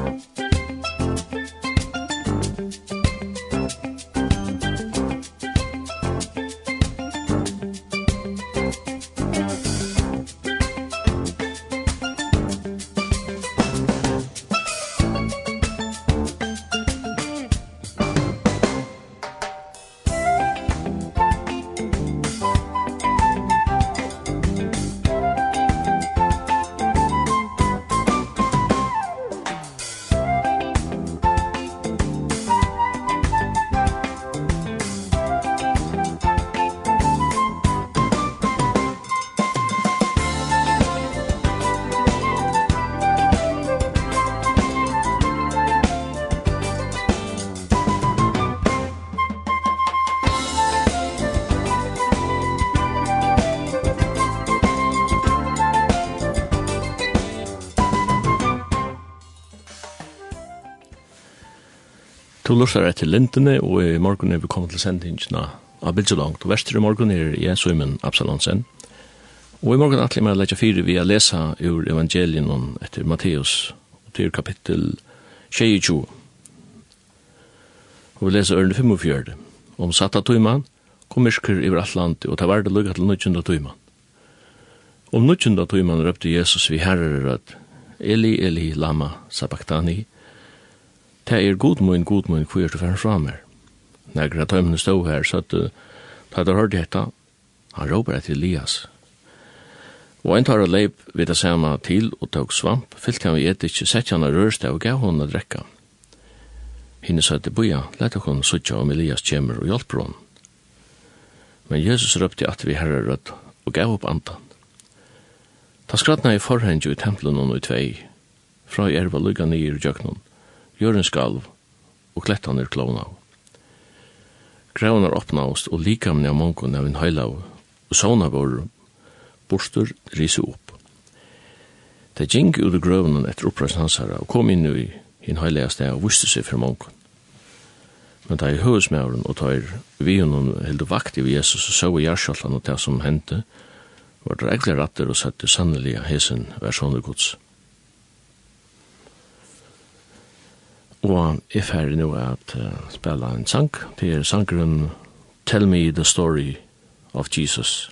Musik Du lustar etter lintene, og i morgen er vi kommet til sendingene av Bildselangt. verster i morgen er jeg, Søymen Absalonsen. Og i morgen er jeg meg å legge fire lesa ur evangelien etter Matteus, til kapittel 22. Og vi leser ørne 45. Om satta tøyman, kom mysker i alt land, og ta verde lukka til nødgjunda tøyman. Om nødgjunda tøyman røpte Jesus vi herrer at Eli, Eli, lama, sabachthani, «Ta er god mun, god mun, hvor er du færre fra meg? Når tøymene stod her, så at ta der hørte dette, han råper etter Elias. Og en tar og leip vid det samme til og tók svamp, fyllt han vi et ikke, sett han og rørste og gav hon å drekka. Hine sa til boja, lett hon suttja om Elias kjemur og hjelper hon. Men Jesus røpte at vi herre rødt og gav opp andan. Ta skratna i forhengi i templen og i tvei, fra i erva lugga nir i jøknon, jörn skalv, og klettan er klona. Grævnar opnaust og likamni av mongon av en heilav, og sauna vår borster risu opp. Ta gikk ut av grøvnen etter oppreisen og kom inn i en heilav sted og viste seg for mongun. Men de i høvesmævren og tar vi honum held vakt i Jesus og så i og det som hendte, var det regler ratter og sette sannelig hesen versjoner gods. Og jeg ferdig nå at uh, spela en sang, til er sangren Tell Me the Story of Jesus.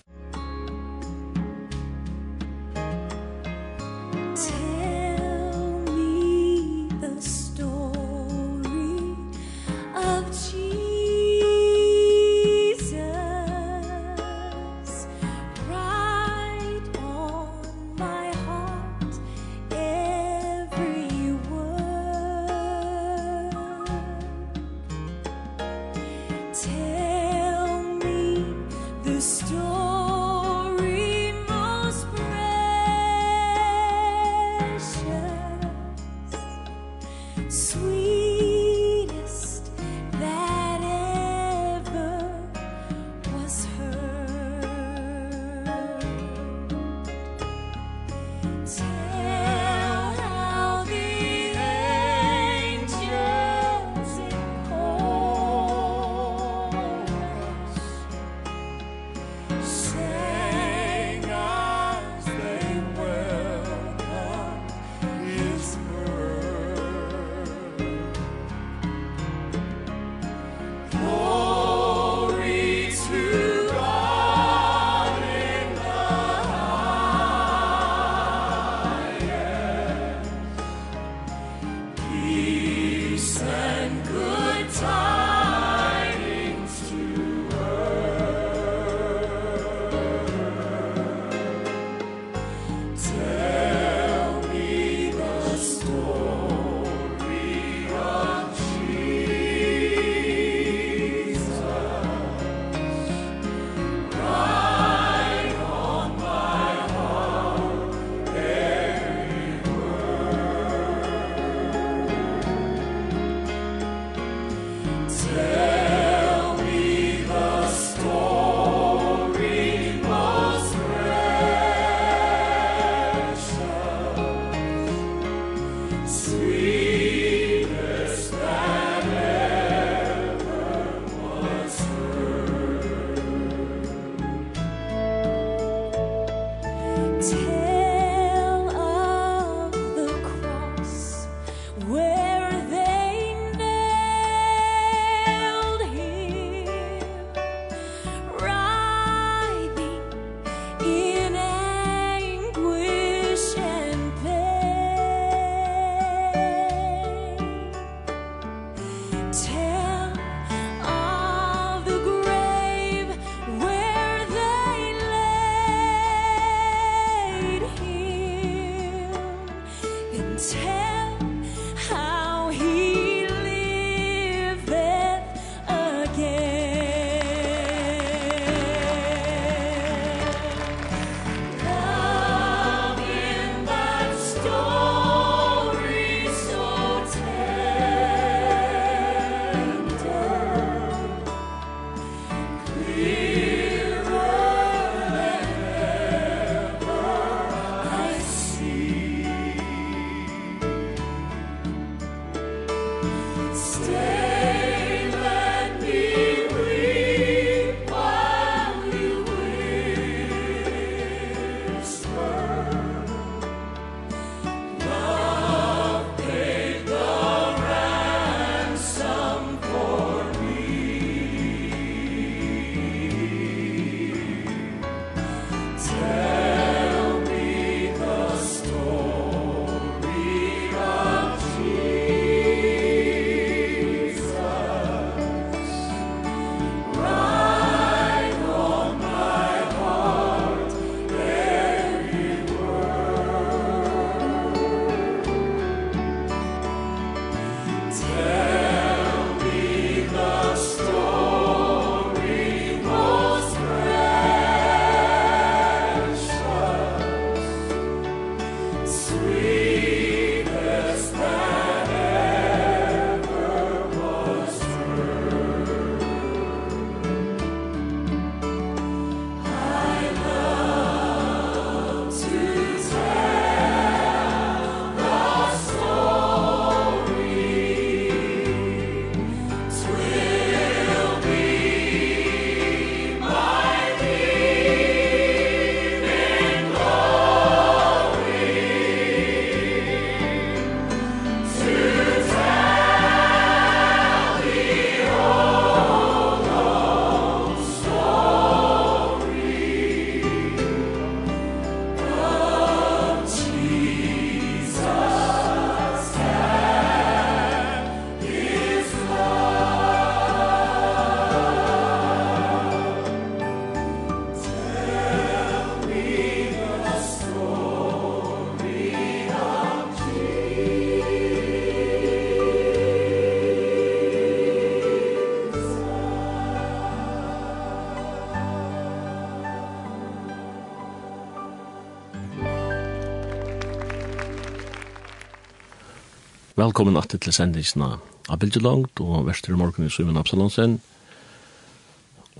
Velkommen at til sendingsna av Bildjelangt og Vestre Morgen i Suven Absalonsen.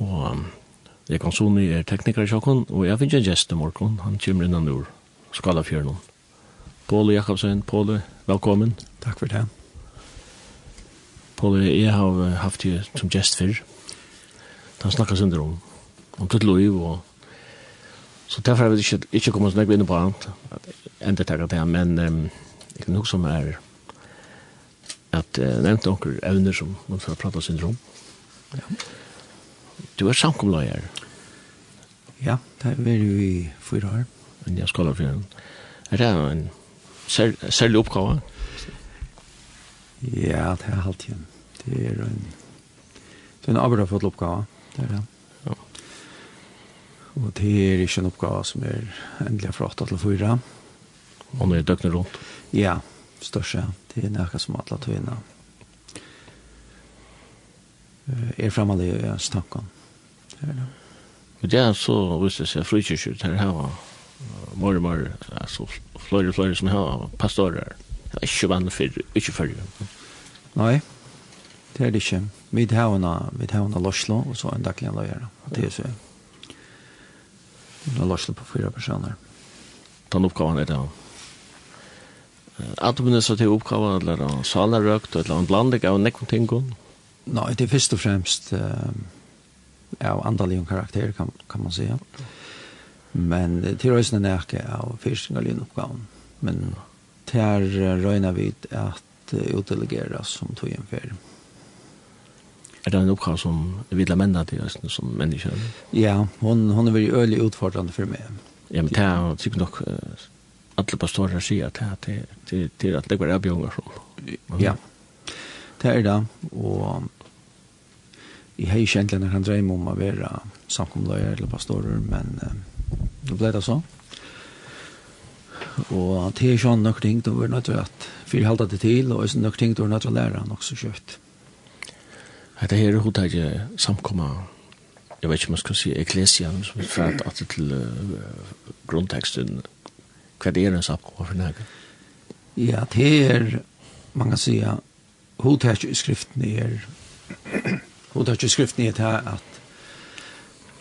Og jeg kan sånn er tekniker i sjokken, og jeg finner en gjest i morgen. Han kommer innan nord, Skalafjørnen. Påle Jakobsen, Påle, velkommen. Takk for det. Påle, jeg har haft deg som gjest før. Han snakker sønder om, om tutt liv og Så derfor har vi ikke, ikke kommet så nøyde inn på annet, enda takk det, men um, jeg kan huske som er at uh, nevnt onker evner som man får prate syndrom. Ja. Du er samkomlager. Ja, det er vi i fyra år. Men jeg skal ha fyra. Er det en sær særlig oppgave? Ja, det er alltid igjen. Det er en, det er en arbeid for oppgave. Det er det. Ja. Og det er ikke en oppgave som er endelig fra 8 til 4. Og nå er døgnet rundt. Ja, ja største. Det er noe som alle tøyene er fremmede i hans tanker. Men det er så, hvis jeg ser frikyrkjøret er her var mer og mer, altså flere og flere som har pastorer. Det er ikke vanlig for, ikke for Nei, det er det ikke. Vi har en, vi har en løslo, og så en daglig løyere. Det er så. En løslo på fyra personer. Den oppgaven er det, ja administrativ oppgave, eller salerøkt, eller en blanding av nekken ting? Nei, det er først og fremst uh, av andalig karakter, kan, kan man säga. Men til røysene er ikke av fyrsting og lynoppgaven. Men til røyna vid at utdelegere som tog en ferie. Er det en oppgave som vil ha menna til røysene som mennesker? Ja, hon, hon er veldig øyelig utfordrende for meg. Ja, men det er sikkert nok alla pastorer sier att det det det att det går av som. Ja. Det är det och i hej egentligen han drömmer om å være samkomløyer eller pastorer men det ble det så. Og det er sånn nok ting, det var nødt til at vi halda det til, og det er nok ting, det var nødt til å lære nok så kjøtt. Det her er hodet jeg samkomma, jeg vet ikke om jeg skal si, eklesian, som er fra at til uh, grunnteksten, Hva er en SAPKO for nægge? Ja, det er, man kan sige, hovedtært i skriften er, hovedtært i skriften er at,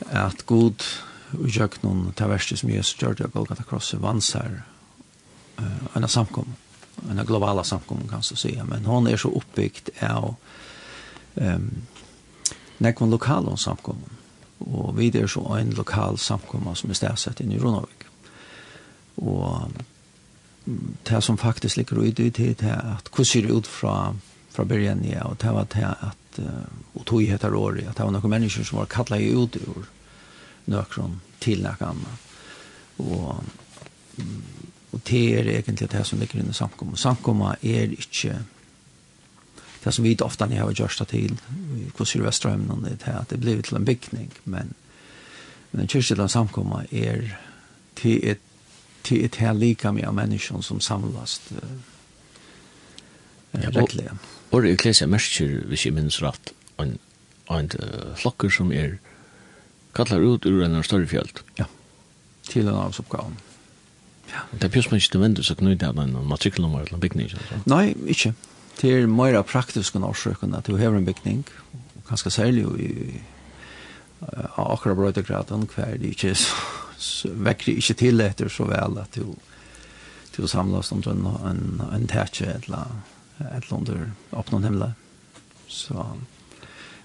at god utgjøk noen til verste som Jesus gjør det, Golgata Krosse vanser uh, en samkom, en globala samkom, kan man säga men hon er så oppbyggt av um, nekvann lokale samkom, og vi er så en lokal samkom som er stedsett i Ronavik og det som faktisk ligger ut i tid er at hvordan ser det ut fra, fra början ja, og det var det at og tog heter året, at det var noen mennesker som var kallade ut ur nøkron til noe annet og og det er egentlig det som ligger inne i samkomma. Samkomma er ikke det som vi ofte har gjort det til, hvordan ser det det er at det blir til en bygning, men men en kyrkjelig samkomma er til et til et her lika med människor som samlas uh, ja, rettelig. Og det er klesa mersker, hvis jeg minns rett, en en flokker som er kallar ut ur en større fält. Ja. til en avsuppgång. Ja. Det er pjus man ikke vänder så knutet av en matrikelnummer eller en byggning. Nei, ikke. Det er mer praktiskt än årsöken at du har en bygning, byggning. Ganska särlig i akkurat brøydegraden, hver det inte så vekker ikke til etter så vel at du til å oss under en, en, en tætje eller et eller annet åpne himmelen. Så,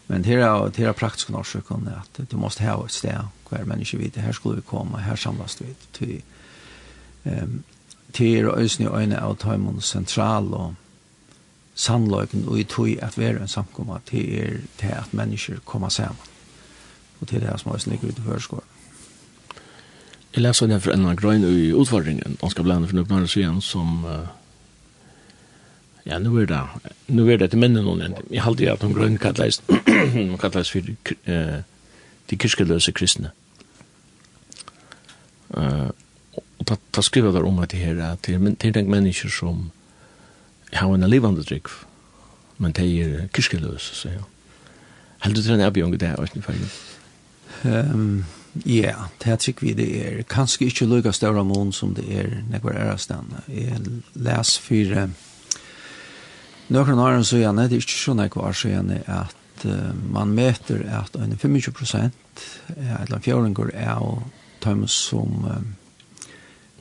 men det er, det er praktisk norsk at du måste ha et sted hver menneske vet, her skulle vi komme, her samles vi. Til, um, til er øyne og øyne av Tøymon sentral og sannløyken og i tøy at vi er en samkommet til er til at mennesker kommer sammen. Og til det som øyne ligger ut i førskåren. Jeg leser det for en av grøyne i utfordringen, og skal blande for noen år siden, som, ja, nu er det, nu er det til minnen noen, jeg halte at hun grøyne kattleis, noen kattleis for uh, de kirskeløse kristne. Uh, og ta, ta skriver der om at det her, at det er tenkt mennesker som har en livande drikk, men det er kirskeløse, så ja. Helt du til en ebbjong i det, og ikke noe feil? Um, Ja, det er trygg vi det er kanskje ikke lukka større mån som det er nekvar ærastan. Jeg les for nøkron åren så gjerne, det er ikke så nekvar så gjerne at uh, man møter at 25 prosent eller en fjøringer er av tøyme som uh,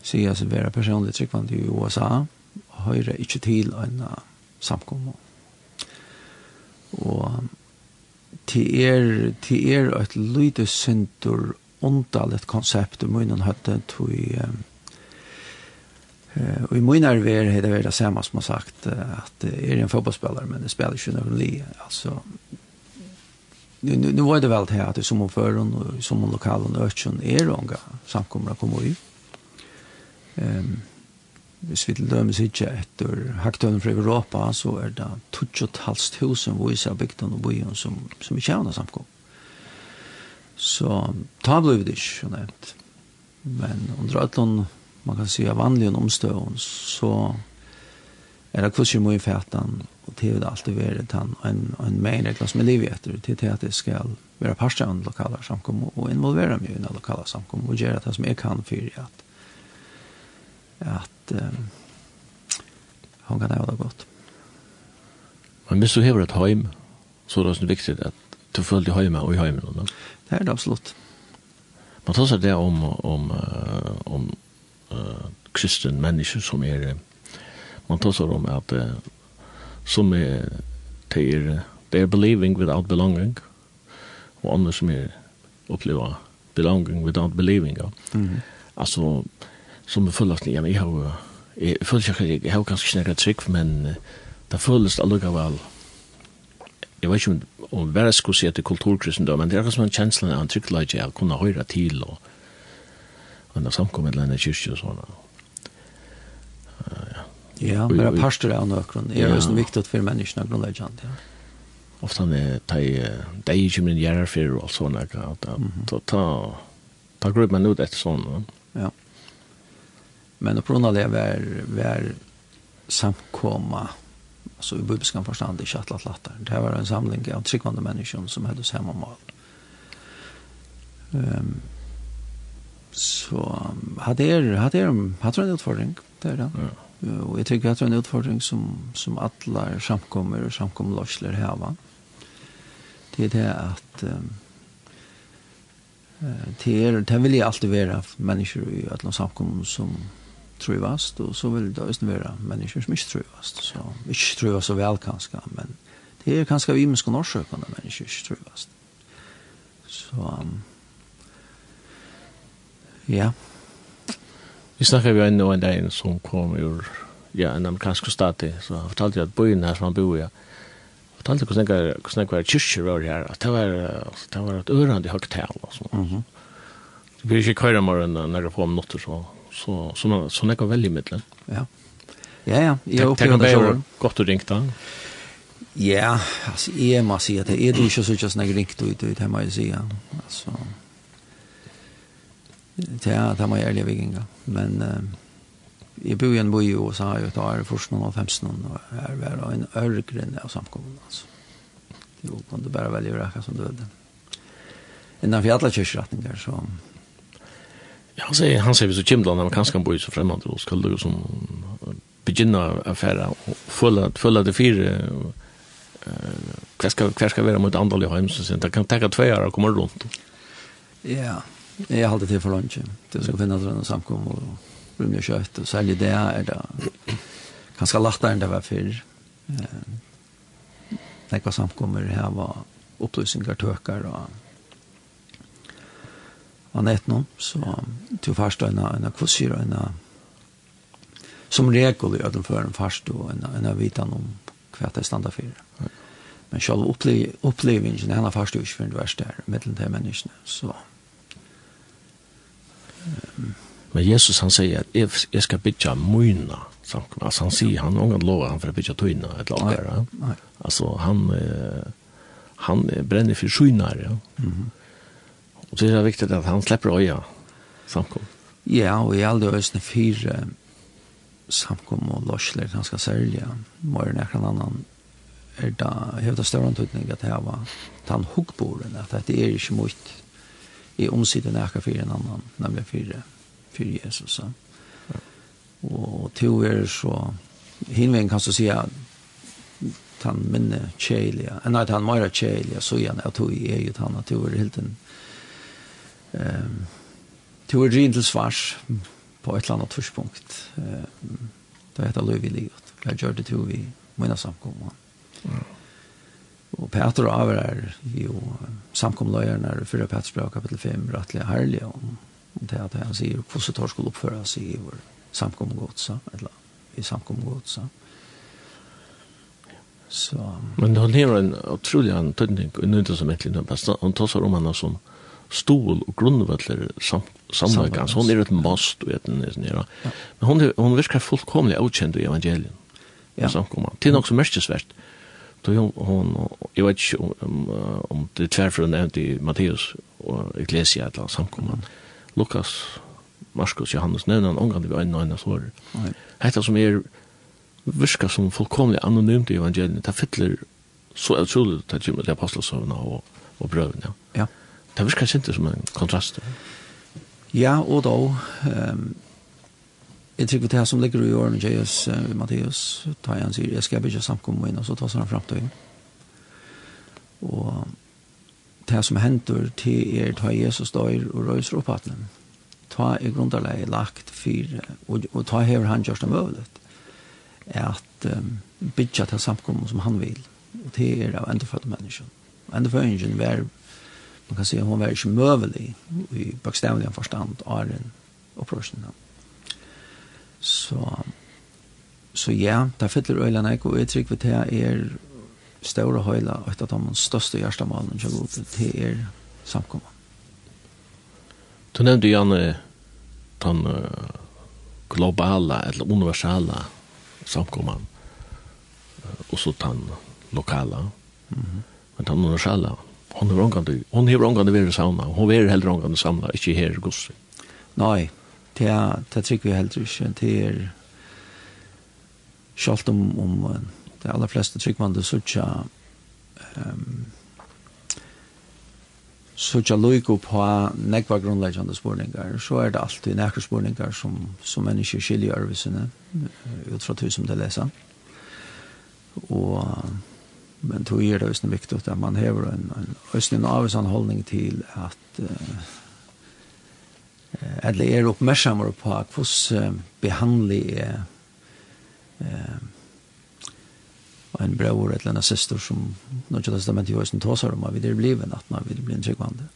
sier seg være personlig tryggvand i USA og høyre ikke til en uh, samkommer. Og til er, til er et lyde synder ondalet konsept i munnen hade tog i Uh, og i min nerver er det vært det samme som har sagt uh, at det er en fotbollsspelare men det spiller ikke någon li Altså, nu nu, nu var det vel til at att det som om føren og som om lokalen og økken er långa samkommer å komme komma ut. Ehm hvis vi til dømes ikke etter haktøvnen fra Europa, så er det 2.500 viser bygden og byen som, som ikke er noe samkommet. Så ta blev det ikke, hun nevnt. Men under alle, man kan si, vanlige omstøvn, så er det kurser mye fætan, og det vil alltid være en, en, en megnregla som er livet etter, til det at det skal være parsteg av lokale samkom, og involvere meg i den lokale samkom, og gjøre det som jeg kan for at, at um, hun kan ha det godt. Men hvis du hever et heim, så er det også viktig at du følte hjemme og i hjemme. No? Det er det absolutt. Man tar seg det om, om, om uh, kristen mennesker som er, man tar seg om at uh, som er, det er, they are believing without belonging, og andre som er opplever belonging without believing. Ja. Mm -hmm. Altså, som er fullast, ja, men jeg har, jeg føler ikke, jeg har kanskje snakket trygg, men det føles allukkavel, vel jeg vet ikke om, om hva jeg skulle si etter kulturkristendom, men det er akkurat som en kjensle av en tryggleidje jeg kunne høre til, og en av samkommet en kyrkje og sånne. Uh, ja. ja, men det er parster av nøkron. Det er jo viktig for menneskene grunnleggende, ja. Ofte han er det de er ikke min gjerrer for og alt sånne, at ta, ta, ta grøp man ut etter sånne. Ja. Men på grunn av det var, var samkommet alltså i bibelskan förstand i Chatlat Lattar. Det här var en samling av tryggvande människor som hade hemma mål. Um, så hade er, hade er, hade er en utfordring, det är det. Ja. Och jag tycker att det är en utfordring som, som alla samkommer och samkomlörsler här va. Det är det att um, det er, det vill jeg alltid vara människor i alla samkommer som trøyvast, og så vil det også være mennesker som ikke trøyvast. Så ikke trøyvast så vel kanskje, men det er kanskje vi mennesker norsøkende mennesker ikke trøyvast. Så, ja. Vi snakker jo ennå en dag som kom ur ja, en amerikansk stat, så han fortalte jeg at byen her som han bor i, fortalte hvordan jeg, hvordan jeg var kyrkjer var her, at det var, det var et ørende høyt tal, og. Mm -hmm. Det blir ikke køyre morgen når jeg får om notter, så så så man så nekar veldig middel. Ja. Ja ja, jeg opplever det så godt du ringt da. Ja, altså jeg må si at det er du ikke så ikke snakker ringt ut ut, det må jeg si. Ja. Altså, det er det må jeg ærlig vikinga. Men uh, jeg bor i en boi og så har jeg tar først noen av femsten og her var en ørgrinn av samkommen. Altså. Jo, kan du bare velge å rækka som du vill. Innan Innanfor alle kyrkretninger så han säger han säger så kimdlan när man kanske kan bo i så främmande då skulle du som begynna affära og fulla fulla det fyra eh kvar ska kvar ska vara mot andra hem så sen det kan ta två år och komma runt. Ja, jag hade det för lunch. Det ska finnas en samkom och rymma kött och sälja det är det ganska lätt än det var för. Eh. Det var samkommer här var upplysningar tökar och man ett någon så till första en en kursir en som regel gör den för en fast og en en vitan om hva det er standard for. Men själva upple er hela fast och för det värsta mellan de menneskene, så. Um, Men Jesus han säger att jag, jag ska bygga myna. Alltså han säger han någon lovar han för att bygga tyna ett lagar. Alltså han eh, han bränner för skynare. Ja? Mm -hmm. Och det är viktigt att han släpper öja samkom. Ja, och i aldrig ösne fyra samkom och lorsler han ska sälja. Morgon är kan annan är det hävda större antydning att här var han huggboren att det är inte mycket i omsidan näka för en annan nämligen för för Jesus. Så. Ja. Och till er så hinvägen kan så säga han minne Chelia. Nej, han mera Chelia så igen att tog är ju han att det var helt en Ehm to er gin til svars på et eller annet tidspunkt. Ehm det heter Løvi livet. Jeg gjør det til vi mina samkommer. Mm. Og Peter og Aver er jo samkomløyerne er fyrir Peters brev kapitel 5 rettelig herlig om, om det at han sier hvordan tar skulle oppføre seg i vår samkomgodsa eller i samkomgodsa. Så. Men han har en utrolig antydning og nødvendig som egentlig nødvendig. Han tar seg om henne som stol og grunnvallar samverkan. Så hon er et most og et nere. Men hon, hon virkar fullkomlig avkjent i evangelien. Ja. Samkomma. Det er nok så merkesvært. Då hon, hon, jag vet inte om, om det är tvärför hon nämnt i Matteus och Ecclesia eller samkomman. Lukas, Markus, Johannes nevner han omgang til øynene øynene sår. Hetta som är viska som fullkomlig anonymt i evangeliet, det fyller så utrolig til Jimmy, det apostelsøvnene og, og brøvene. Ja. ja. Det virkar sint som en kontrast. Ja, og då ehm Jeg tror det her som ligger i årene Jesus uh, Matteus, tar han sier, jeg skal ikke samkomme inn, og så tar han frem til inn. Og det som hender til er ta Jesus døyr og røyser opp hatten. Ta i grunnarleie lagt fire, og, og ta hever han gjørst det øvlet, at um, bytja til samkommet som han vil, og det er av endefødde mennesker. Endefødde mennesker, var man kan säga hon var inte mövelig i bokstavligen förstand av den upprörelsen. Så, så ja, det fyller öjlan ek og jeg trykker det her er større høyla og et av de største hjertemalen som går till det er samkommet. Du nevnte jo gjerne den globala eller universala samkommet og så den lokala. Mm -hmm. Men den universala hon har ångande, hon har ångande veri sauna, hon er heller ångande samla, ikkje her gosse. Nei, det er, det trykker vi heller ikke, det er, sjalt om, om de aller fleste trykker man det sutja, um, sutja loik opp på nekva grunnleggjande spurningar, så er det alltid nekva spurningar som, som mennesker skiljer arvisene, ut fra tusen til lesa. Og, men tog er det også viktig at man hever en, en, også en avvisan holdning til at uh, eller er oppmerksammer på hvordan uh, behandling er uh, en bror eller en syster som når det testament i høysen tåser om at vi er bliven at man vil bli en tryggvande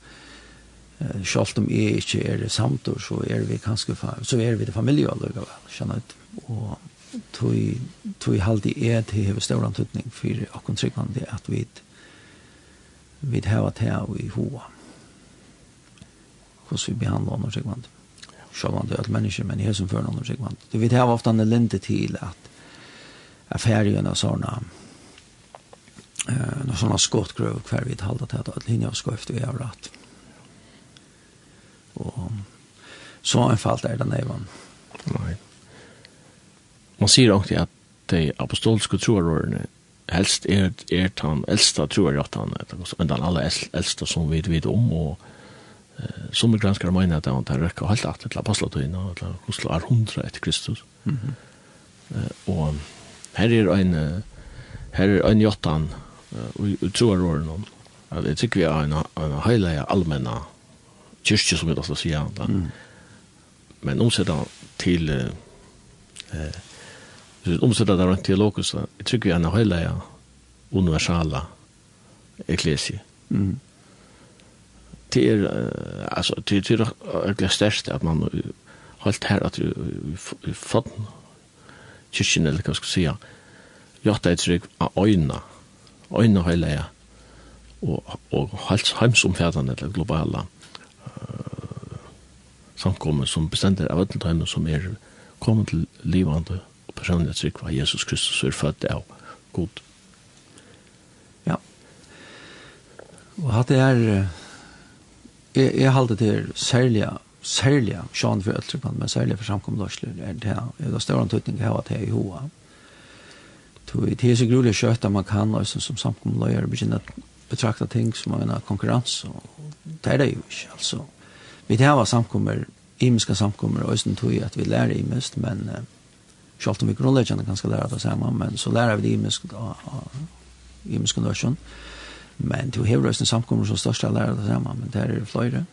uh, selv om jeg ikke er samt så er vi kanskje så er vi det familie väl. kjenner ut og tui tui haldi er til hevur stóran tutning fyrir okkum tryggvandi at vit vit hava tær við hua. Hvussu vi behandla okkar tryggvandi. Sjálvandi at menneske men her sum fyrir okkar tryggvandi. Du vit hava ofta ein lente til at affærjuna og såna eh såna skottgrøv kvar vit halda til at alt hinja og skoft vi har rætt. Og så einfalt er det nevan. Nei man sier også at de apostoliske troarordene helst er, er den eldste troarjottene, men den aller eldste som vi vet om, og eh, som er granskere mener at han røkker helt at til aposteltøyene, og til Oslo er hundre etter Kristus. Mm -hmm. eh, og her er en her er en jottan og troarordene, at jeg tykker vi er en, en heilige allmenne kyrkje, som vi da skal si, mm. men omsettet til eh, vi omsätter det runt teologiskt så tycker jag en hela ja universala eklesia. Mm. Det är altså, det er det största at man hållt her at vi fått kyrkjen eller hva skal jeg si, gjort et trygg av øyne, øyne hele ja, og, og helt heimsomferdende eller globale uh, samkommet som bestemmer av øyne som er kommet til livende personlig trygg var Jesus Kristus er født av god. Ja. Og hatt det er, jeg, jeg halte det er særlig, særlig, sjån for øtrykkene, men særlig for samkommeløsler, er det her, er det større antydning til at jeg er i hoa. Det er så grulig kjøtt at man kan, og som samkommeløyer, begynne å betrakta ting som en konkurrens, og det er det jo ikke, altså. Vi tar av samkommer, imiska samkommer, og sånn tog at vi lærer imest, men Sjalt om vi grunnleggjande kan skal lære det samme, men så lærer vi det i misk nøsjon. Men til hever oss en samkommer som største lærer det samme, men det er fløyre.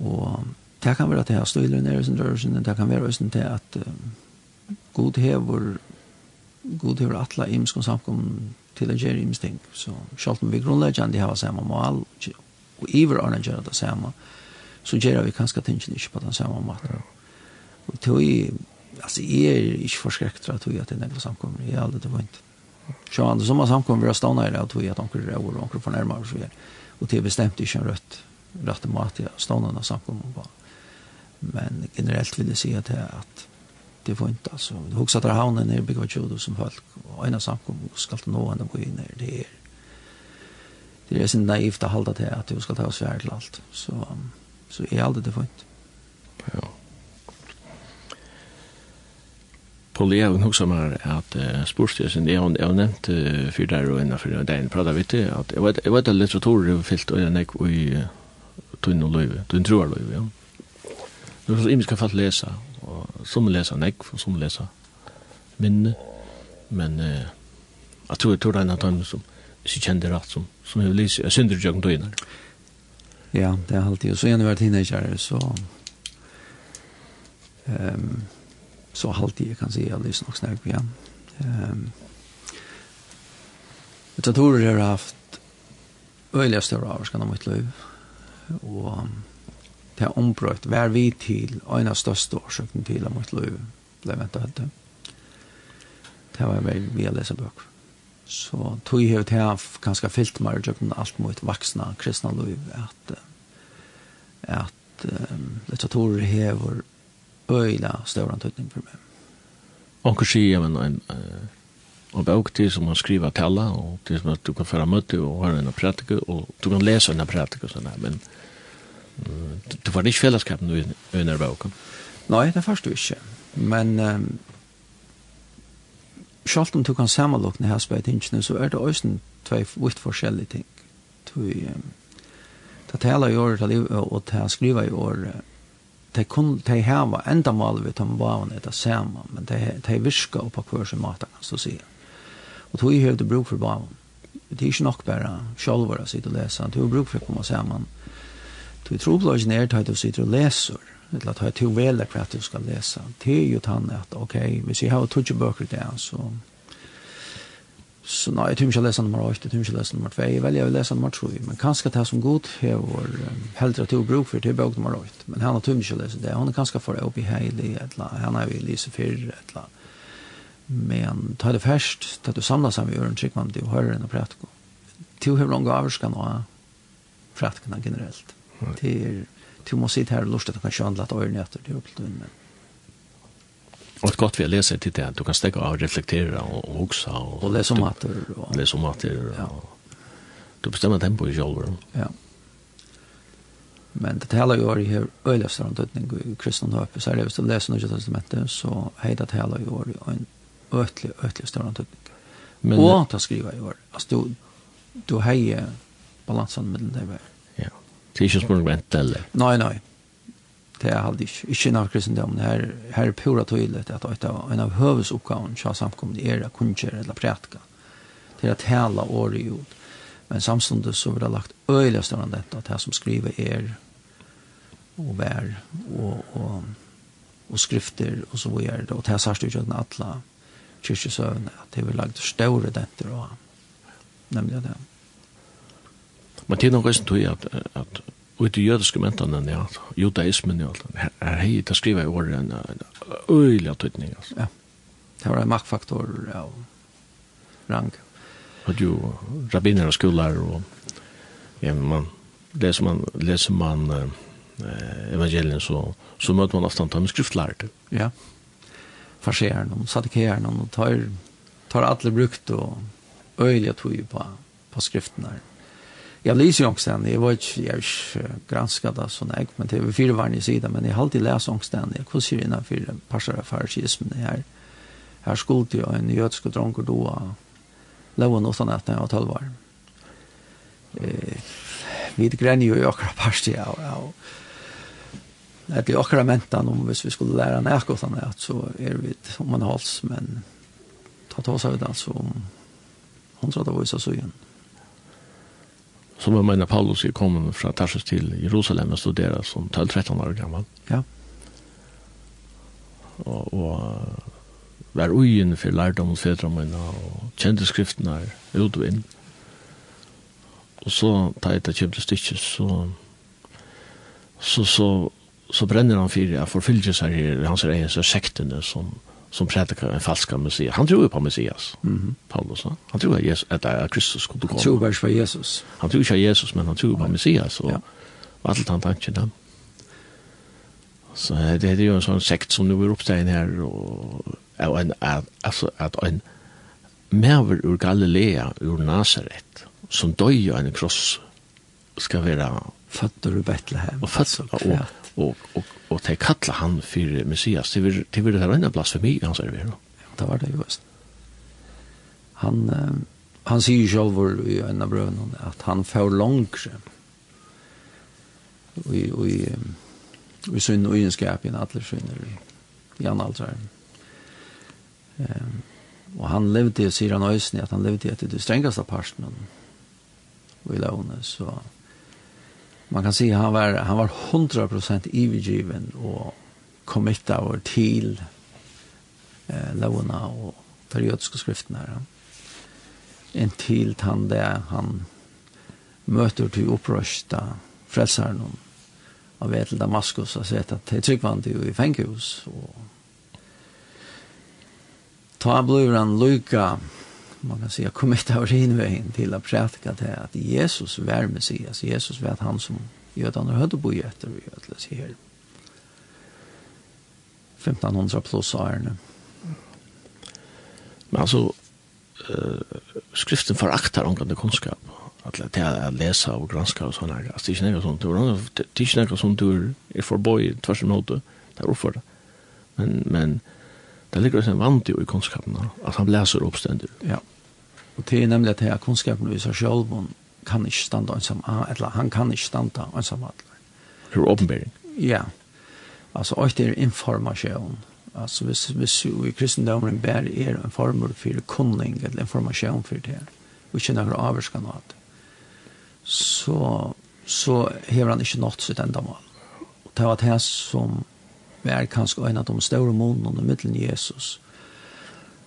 Og det kan være at jeg har støyler nere i sin rørelsen, det kan være til at god hever god hever atla imisk samkommer til å gjøre imisk ting. Så sjalt om vi grunnleggjande har samme mål, og iver å gjør det samme, så gjør vi kanskje tingene ikke på den samme måten. Og til alltså är er inte förskräckt att jag att det några samkommer. Jag hade det varit. Så han som har samkommer har stannat där och tog att onkel Raul och onkel från närmare så här. Och det bestämde inte en rött rätt mat jag stannar samkommer på. Men generellt vill jag säga att att det var inte alltså. Det huxar där havnen är byggt vad som folk och ena samkommer ska ta nå ända gå in där det är. Det är så naivt att hålla det att du ska ta oss värd allt. Så så är allt det fint. Ja. Paul Lea hun hugsa meg at uh, sporstjesen, jeg har nevnt uh, fyr der og ennå fyrir dagen vi vitt, at jeg vet, jeg vet at litteraturer er fyllt og jeg nek i tunn og løyve, tunn troar løyve, ja. Det er så imenska fatt lesa, og som lesa nek, og som lesa minne, men uh, jeg tror jeg tror det er en av dem som ikke kjenner rett som, som jeg vil lise, jeg synder ikke noen døgner. Ja, det er alltid, og så gjennom hvert hinne kjære, så... Um, så alltid jeg kan se jag lyssnar nok snakk igen. Um, jeg tror jeg har haft øyelig større avskan av mitt liv og det har ombrøtt vär vi till en av største årsökning til av mitt liv blev ventet etter. Det var väl via lese bøk. Så tog jag ut här ganske fyllt med öjliga alt mot vuxna kristna liv at, at um, litteraturer hever øyla større tøytning for meg. Og hva sier, jeg, men en, en bøk til som man skriver tala, og til som du kan føre møte og høre en prætike, og du kan lese en prætike og sånn der, men du var ikke fellesskapen under boken? Nei, det først du ikke, men um, selv om du kan sammenlåkne her spøytingene, så er det også tvei vitt forskjellige ting. Du, um, det taler i året og det skriver i året, de kun de hava enda mal við tom vavan eta sama men de de viska upp på sin mata kan så se och tog ju det bruk för vavan det är ju nog bara själva sitt och läsa det är bruk för komma samman du tror på ner tid du sitter och läser eller att ha till väl kvart du ska läsa det är ju han att okej vi ser hur touch böcker där så Så nej, jeg tror ikke jeg leser nummer 8, jeg tror ikke jeg leser nummer 2, jag väljer att lese nummer 3. Men kanskje det er som god har heldre til å bruke for til bøk nummer 8. Men han har tror ikke jeg leser det. Han er kanskje for för upp i Heili, han har ju Lise 4, ett eller Men ta det først, ta det samlas han vid Ören Tryggman, det hör en och pratko. Till hur långa avskan och pratkorna generellt. Det är, till måste sitta här och lustigt att kanske handla att öron äter, det är uppåt men Og det er godt vi har läst till det, du kan stäcka av og reflektere og och Og, og lese om mater. Och, läsa om mater. Ja. Og, du bestämmer tempo i själva. Ja. Men det hele år i her øyla strandøtning i kristna höp. så är det hvis du leser Norge testamentet, så heit det hele år i en ötlig, øtlig, øtlig strandøtning. Men, och att skriva i år. Alltså du, du hejer balansen med den där. Ja. Det är ikke spørsmål vent eller? Nej, nej det er aldri ikke, ikke noe kristendommen. Her, her er pura tydelig at et av, en av høvesoppgaven til samkommet er å kunngjøre eller prætka. til å tale året ut. Men samtidig så vil det lagt øyelig større enn dette, at det som skriver er og vær og, og, og skrifter og så videre. Og det er særst ikke at alle kyrkjesøvende, at det vil lagt større dette og nemlig det. Men det er noe som tror jeg at, at Og det jødiske mentene, ja, judaismen, ja, er hei, det skriver jeg året en øyelig tøytning, altså. Ja, det var en maktfaktor av rang. Og jo, rabbiner og skoler, og ja, man, leser man, leser man eh, evangelien, så, så møter man ofte dem skriftlærte. Ja, farseren, og sadikeren, og tar, tar alle brukt og øyelig tøy på, på skriften her jag läser ju också den. Jag var inte, jag granskade det sån här, men det var fyra varje sida, men jag har alltid läst också den. Jag kunde ju innan fyra av farisismen här. Här skulle jag en jötsk och dronk och då låg hon åtta natten när jag var tolv år. Eh, vi gränner ju i akra parsti ja, ja, Det jag akra mentan om hvis vi skulle lära näkot han att så är vi om man hals, men ta ta oss av det alltså om hon sa det var så igen. Mm som jag menar Paulus är kommen från Tarsus till Jerusalem och studera som 12-13 år gammal. Ja. Och, och var ugen för lärdom och fedra mina och kände skrifterna ut och in. Och så tar jag ett kjempe stycke så så så så bränner han för att här sig i hans egen sektene som som predikar en falska messias. Han tror ju på messias. Mm -hmm. Paulus. Ha? Han tror att Jesus att Kristus skulle komma. Han tror bara på Jesus. Han tror inte på Jesus men han tror på messias och ja. vad allt han tänkte där. Så det är ju en sån sekt som nu är uppstånd här och och en alltså att en mäver ur Galilea ur Nazaret som döjer en kross ska vara... Fötter ur Betlehem. Och fötter, og, og, og, og de kalla han for Messias, det vil, det vil det plass for meg, i hans erver. Ja, det var det jo just. Han, uh, han sier selv i en av brøvene at han får langere og i, i, i synd og egenskap i en atler synder i en alder. Um, og han levde, sier han øyne, at han levde etter det strengeste parten og i lovene, så man kan säga han var han var 100% eviggiven och committa över till eh Lona och periodiska skrifterna. Ja. En till han där han möter till upprösta frälsaren av vet till Damaskus och sett att det tryckvande i fängelse och ta blivran Luka man kan säga kommit av sin vägen till att prätka det att Jesus var Messias, Jesus var han som jödarna hade bo efter vi ödles här. 1500 plus årene. Men alltså uh, skriften föraktar angående kunskap att det är att läsa och granska och såna där. Alltså det är inte sånt då. Det är inte sånt du är för boy tvärs emot det. Det är det. Men men det ligger en vant i kunskapen att han läser uppständigt. Ja. Og det er nemlig at her kunnskapen viser selv, hun kan ikke standa ensam, eller han kan ikke standa ensam atler. Det er åpenbering. Ja. Altså, og det er informasjon. Altså, hvis, hvis vi kristendommen bærer er en formel for kunning, eller informasjon for det og ikke noen avvarska noe det, så, så hever han ikke nått sitt enda mål. Og det var det som var kanskje en av de store månene middelen Jesus,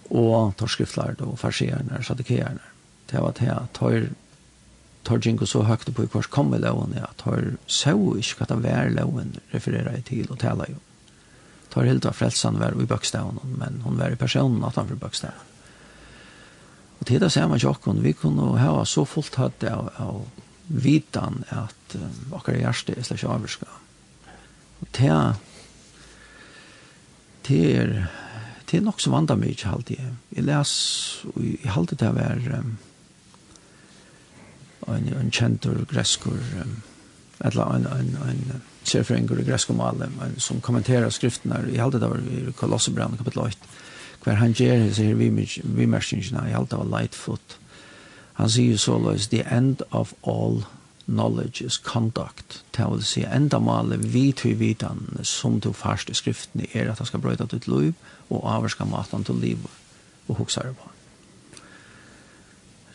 og torskriftlært og farsierne, sadikeerne. Det var det at tar tar jingo så högt på hur kom loven ja tar så ikke att det var loven refererar jag till och talar. Tar helt av frelsan var i bøkstaven men hon var i personen att han for bøkstaven og Och det ser man jokken vi kunde ha så fullt hade av, av vitan att um, akkurat hjärste är slash avskar. Och det til är det er nok som vandrer meg ikke alltid. Jeg les, og jeg halte det var um, en, en kjentur gresskur, um, eller en, en, en serfrengur i gresskomale, som kommenterer skriftene, jeg halte det var i Kolossebrann, kapitel 8, hver han gjør hese vi vimerskingene, jeg halte det var Lightfoot. Han sier så løs, the end of all knowledge is conduct. Det vil si endamålet vi til vidan som du først i skriften er at han skal bryta ditt liv og avvarska maten til liv og hoksa det på.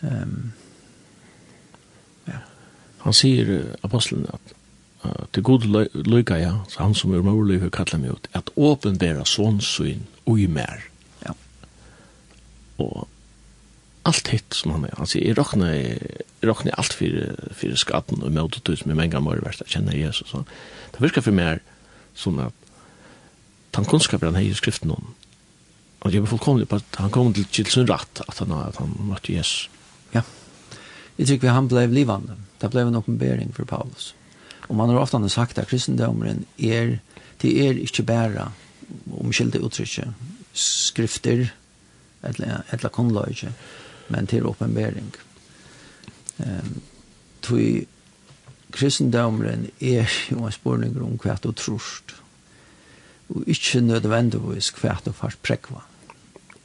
Um, ja. Han sier apostelen at uh, til god lykka ja, så han som er morlig kallar meg ut, at åpenbæra sånn syn og i mer. Ja. Og allt hitt som han er. Altså, jeg råkner, jeg råkner alt for, for skatten og møte ut som jeg mange ganger verst, jeg kjenner Jesus. Så. Det virker for meg som at han kunnskaper han har i skriften om. Og jeg er fullkomlig på at han kom til, til sin rett at han, at han møtte Jesus. Ja. Jeg tykker vi han ble livande. Det ble en oppenbering for Paulus. Og man har ofta sagt at kristendommen er, det er ikke bare omkilde uttrykket, skrifter, eller, eller kunnløyge men til oppenbering. Um, tui kristendomren er jo en spørning om hva du trorst, og ikke nødvendigvis hva du fast prekva.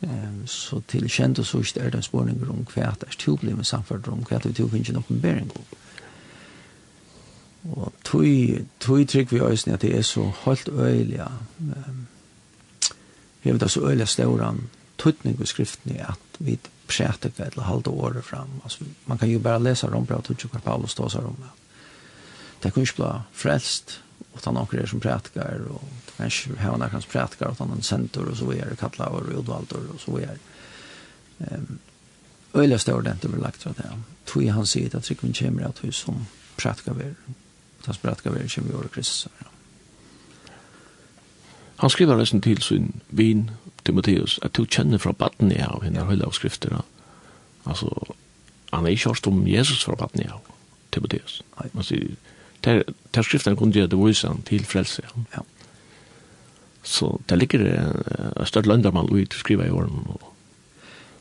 Um, så til kjent og sørst er det en spørning om hva du er tjubli med samfunnet om hva du finnes en oppenbering om. Og tui, tui trygg vi øyne at det er så holdt øyelig, um, hevet det så øyelig stauran tøtning i skriften er at vi præter kvæl og halde året fram. Altså, man kan jo bare lese om brevet og hva Paulus stås her om. Det kan ikke bli frelst utan noen er som prætikar, og det kan ikke ha noen som prætikar utan en sentor, og så videre, det kattla og udvaltor, og så videre. um, øyla større det til lagt fra det. Tui han sier at trikven kommer at vi som prætikar vi, og tas prætikar vi kommer vi året Kristus. Han skriver nesten til sin vin Timotheus, at du kjenner fra baden i av henne høyde av skrifter. Altså, han er ikke hørt om Jesus fra baden i av Timotheus. Man sier, ter, ter skriften kunne gjøre det vise han til frelse. Ja. Så det ligger et større lønner man ut å skrive i åren.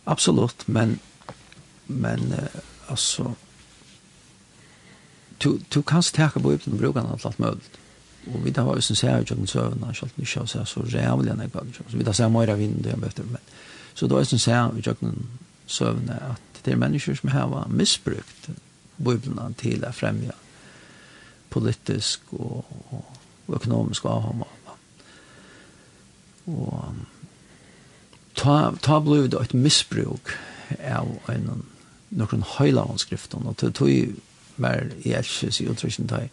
Absolutt, men, men uh, altså, du, du kan stekke på Bibelen brukene alt alt mulig og vi da var jo som ser ut i søvnene, selv om vi ikke har så rævlig enn jeg var, så vi da ser mer av vinden, det er bedre, men så da var jo som ser ut i søvnene, at det er mennesker som har misbrukt biblene til å fremja politisk og, og, og økonomisk avhånd. Og ta, ta blev det et misbruk av en, noen høylavnskriftene, og tog var i elskes i utrykning til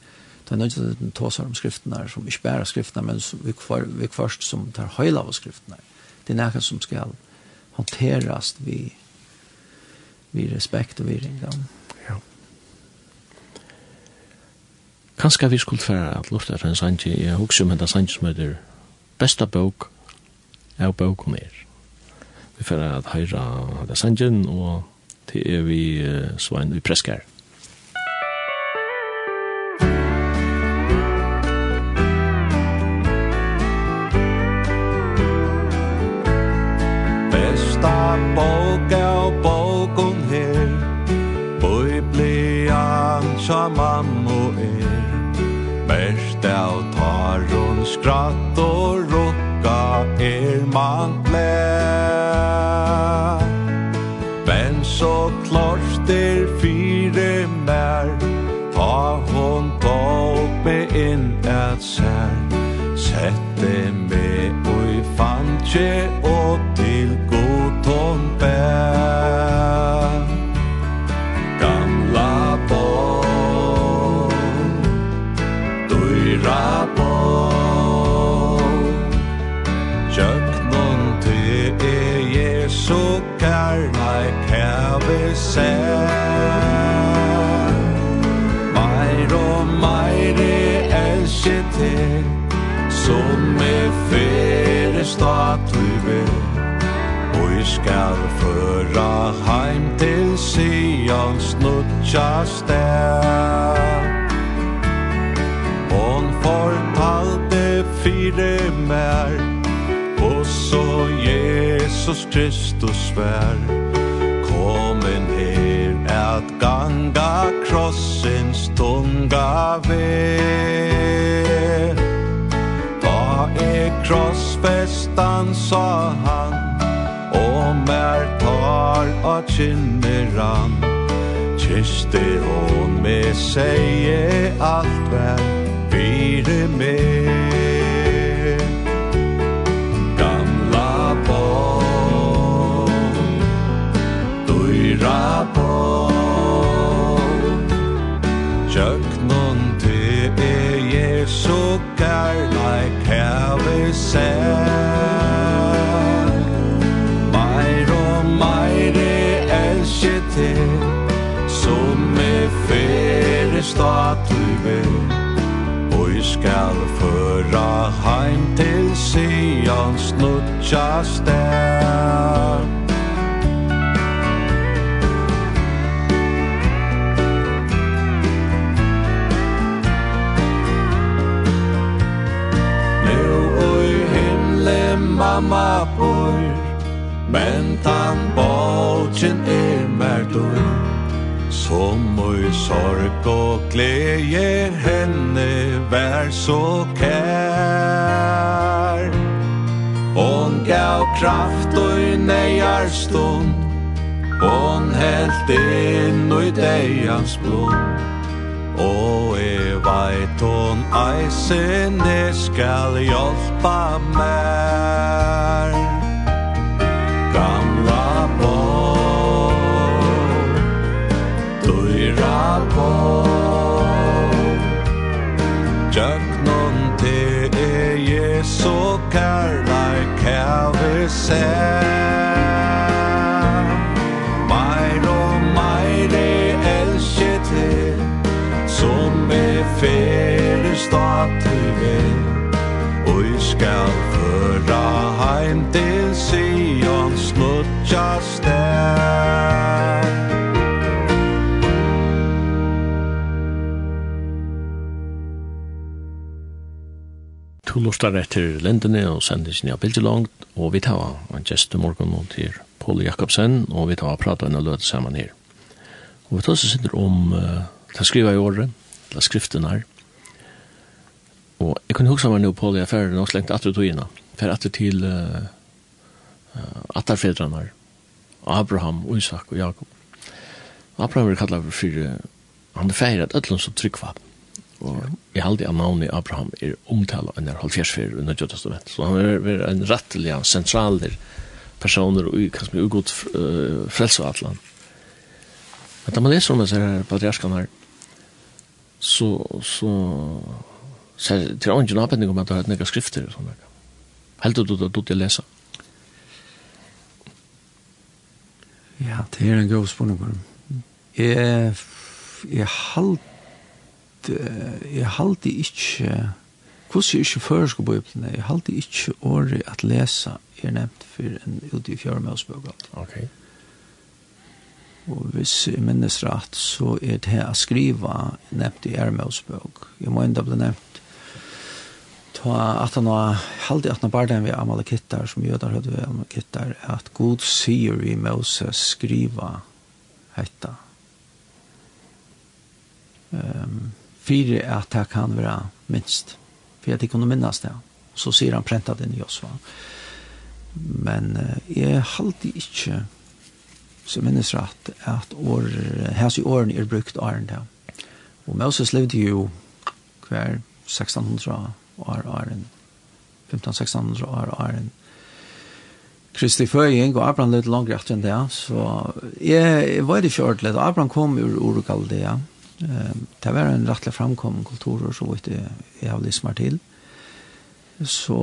det er nødt til den tåser om skriften her, som ikke bare skriften men som vi, kvar, vi først som tar høyla av skriften her. Det er noe som skal håndteres vi, vi respekt og vi ringer. Ja. Kanskje vi skulle fære at lufta etter en sanje, jeg husker om en sanje som heter Besta bok er bok om er. Vi fære at høyra sanjen, og til er vi svein vi preskar. skal føra heim til Sion snutja sted Hon fortalte fire mer Og så Jesus Kristus vær Komen her at ganga krossens tunga ved. Da er krossfestan sa han? mer tar av kinneran Kiste hon me seie alt vær vire me Gamla på Døyra på Tjøknon te e Jesu kærleik heve seg. fyrir statuve Og jeg skal føra heim til Sions nutja stær. Neu oi himle mamma bor Men tant Kom i sorg og glede henne vær så kær. Hon gav kraft og i nejar stund. Hon helt inn og i deians blod. Og e veit hon eisen skal hjelpa mer sær Meir og meir elsker til Som er fære stater Og jeg skal føra heim til Sion Snutja stær. to lustar etter lendene og sendingen av Bildelangt, og vi tar en gjest til morgen og til Paul Jakobsen, og vi tar prata en løte sammen her. Og vi tar så sitter om uh, det skriva i året, det skriften her, og jeg kunne huske meg nå, Paul, jeg færre nok slengt atter togina, færre atter til uh, atterfedrarna, Abraham, Isak og Jakob. Abraham er kallet for, fire, han er feiret, ødlund som tryggvapen. Og jeg halde av navnet Abraham er omtala enn er halvfjersfer under Gjødastamentet. Så han er, er en rettelig sentraler personer og kanskje mye ugod uh, frelse av atlan. Men da man leser om disse her patriarskene her, så, så, så er det ikke nabending om at du har et nega skrifter og sånne. Helt du at du til å lese. Ja, det er en god spørsmål. Jeg, jeg halte jeg halte ikke, hvordan er ikke først på Bibelen, jeg halte ikke året at lese er nevnt for en ute i fjerde møsbøk. Ok. Og hvis jeg minnes rett, så er det her å skrive nevnt i Ermøsbøk. Jeg må enda bli nevnt ta at han har halde at han bar den vi Amalekittar, som jøder hadde vi Amalekittar, at god sier vi Moses skriva hetta. Um, för at det kan være minst. For att det kunde minnes det. Så sier han prentat den i Josva. Men uh, jeg alltid ikke så minnes rett at år, hans i årene er brukt åren där. Og Moses levde jo hver 1600 år åren. 15-1600 år åren. Kristi Føying og Abraham levde langt rett enn det, så jeg, jeg var det ikke ordentlig. Abraham kom ur Urukaldea, det var en rettelig framkommen kultur og så vidt jeg jeg har lyst meg til. Så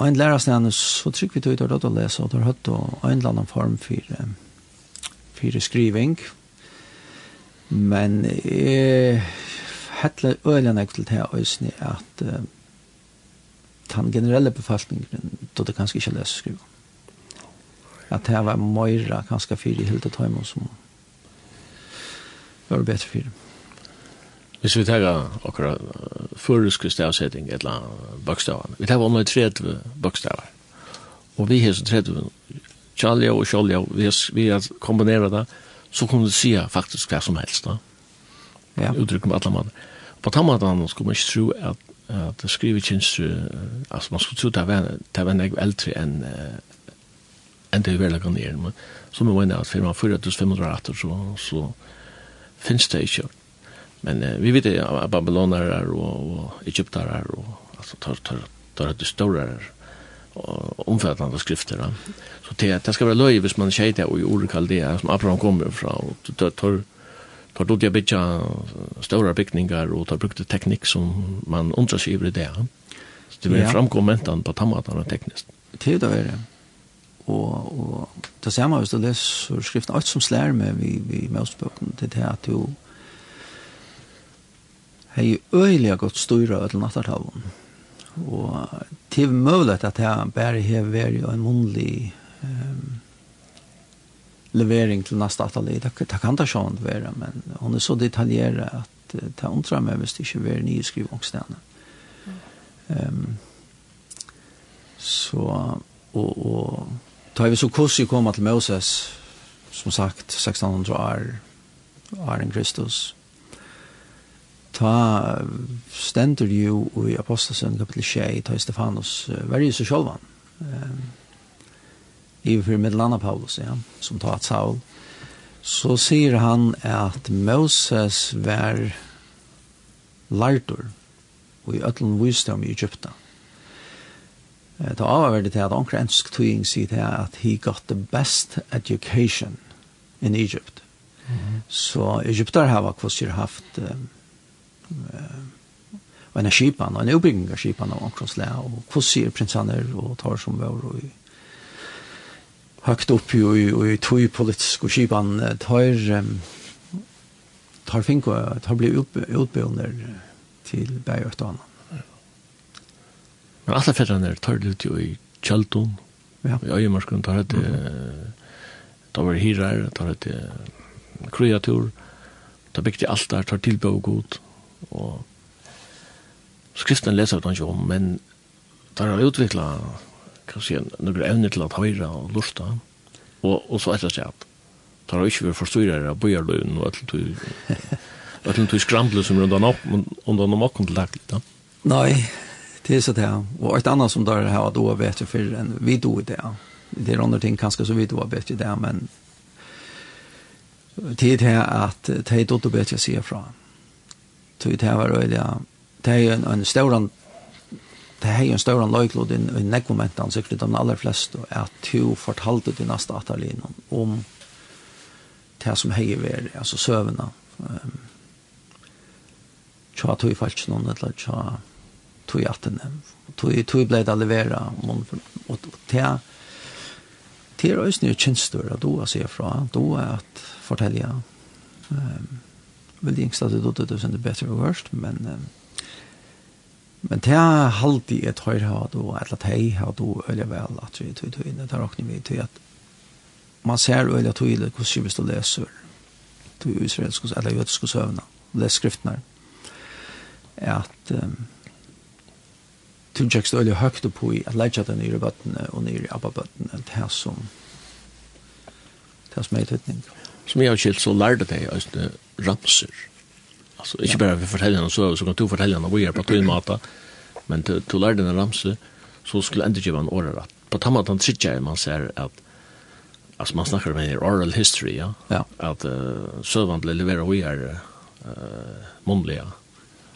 og en lærer stedet så trykker vi til å gjøre å lese og det har hørt en eller annen form for, for skriving. Men jeg hettler øyne jeg til det øyne at uh, den generelle befolkningen då det kanskje ikke leser skrive. At det var møyre kanskje fire i hele tøymen som var bedre fire. Mm. Hvis vi tar akkurat føreske stavsetting, et eller annet bøkstavan. Vi tar omlai 30 bokstavar, Og vi har så 30 tjallia og tjallia, vi har, vi har kombineret det, så kunne du sige faktisk hva som helst. Da. Ja. Uttrykk med alle mann. På den måten skulle man ikke tro at, at det skrivetjenester, uh, altså man skulle tro at det var en eldre enn uh, enn det vi vel kan ned, Men så må man at for man 4500 rater, så, så finnes det ikke Men vi vet ju att babyloner och, och egyptare och alltså tar tar tar det stora och omfattande skrifter. Då. Så det det ska vara löj hvis man skejtar och i kall det som Abraham kommer från och tar tar tar då det bitcha stora byggningar och tar brukte teknik som man undrar sig över det. Så det blir ja. framkommentan på tammatan tekniskt. Det är det og og det man hvis du leser skriften alt som slær med vi vi mest bøkken til det at du hei øyelig godt styra til nattartavn. Og til mulighet at jeg bare har vært en munnlig um, levering til neste atelier. Det, det kan det sånn være, men hun er så detaljeret at uh, det undrer meg hvis det ikke er nye skrivångsstene. Um, så, og, og da vi så kurset komma til Moses, som sagt, 1600 år, Arjen Kristus, ta stendur jo i Apostelsen kapitel 6, ta Stefanus, jo så sjølvan. Um, I for Medlanda Paulus, ja, som ta at Saul. Så sier han at Moses var lartur og i ötlen visdom i Egypta. Ta avverdet til at onkra ensk tøying sier til at he got the best education in Egypt. Mm -hmm. Så Egyptar har kvosir haft um, og en skipan, og en oppbygging av skipan av omkronslä, og hvordan sier prinsaner og tar som vår og høgt opp i, i, i tog politisk og skipan tar tar finko, tar bli utbygner til bægjørt og annan. Men alle fedrene tar det ut i Kjeldon, ja. i Øyemarskunnen tar det tar det hirar, tar det kreatur, tar bygde alt der, tar tilbøy og god, Og skriften leser vi ikke om, men der har utviklet kan si, noen evner til at høyre og lurta, og, og så etter seg at der har ikke vært forstyrrere av bøyerløven og alt du Att du skramlar som rundan upp om de har kontakt lite. Nej, det är så där. Och ett annat som där har då vet jag för en vi då det. Det är andra ting kanske så vi då vet ju där men tid här att ta det då bättre se ifrån tog det var øyelig, det er en, en stauran, det er en stauran løyklod i, i nekvomentan, sikkert de aller fleste, at du fortalte til neste atalinen om det som hei ver, altså søvna, um, tja tog falsk noen, eller tja tog den tog, tog blei det levera, og, og tja, Det er også nye kjenstor, at du har sier fra, du er at fortelja, um, vil de yngste at det dotter det er bedre og verst, men men det er alltid et høyre her, og et eller annet hei hatt og øye vel at vi tog inn, det er åkne vi til at man ser øye tog inn hvordan kjøpes du leser til israelsk eller jødisk søvna, les skriftene at um, tunnjekst øye høyt på i at leidja den nyre bøttene og nyre abbabøttene det er som det er som er i tøytning. Som jeg har skilt så lærte det jeg ramser. Alltså inte bara för föräldrarna så så kan du föräldrarna vad gör på din mata. Men till till lärde den ramse så skulle inte ge man orra att På tamma den sitter man ser att alltså man snackar med oral history ja. ja. Att uh, servant levererar vi är eh uh, mundliga.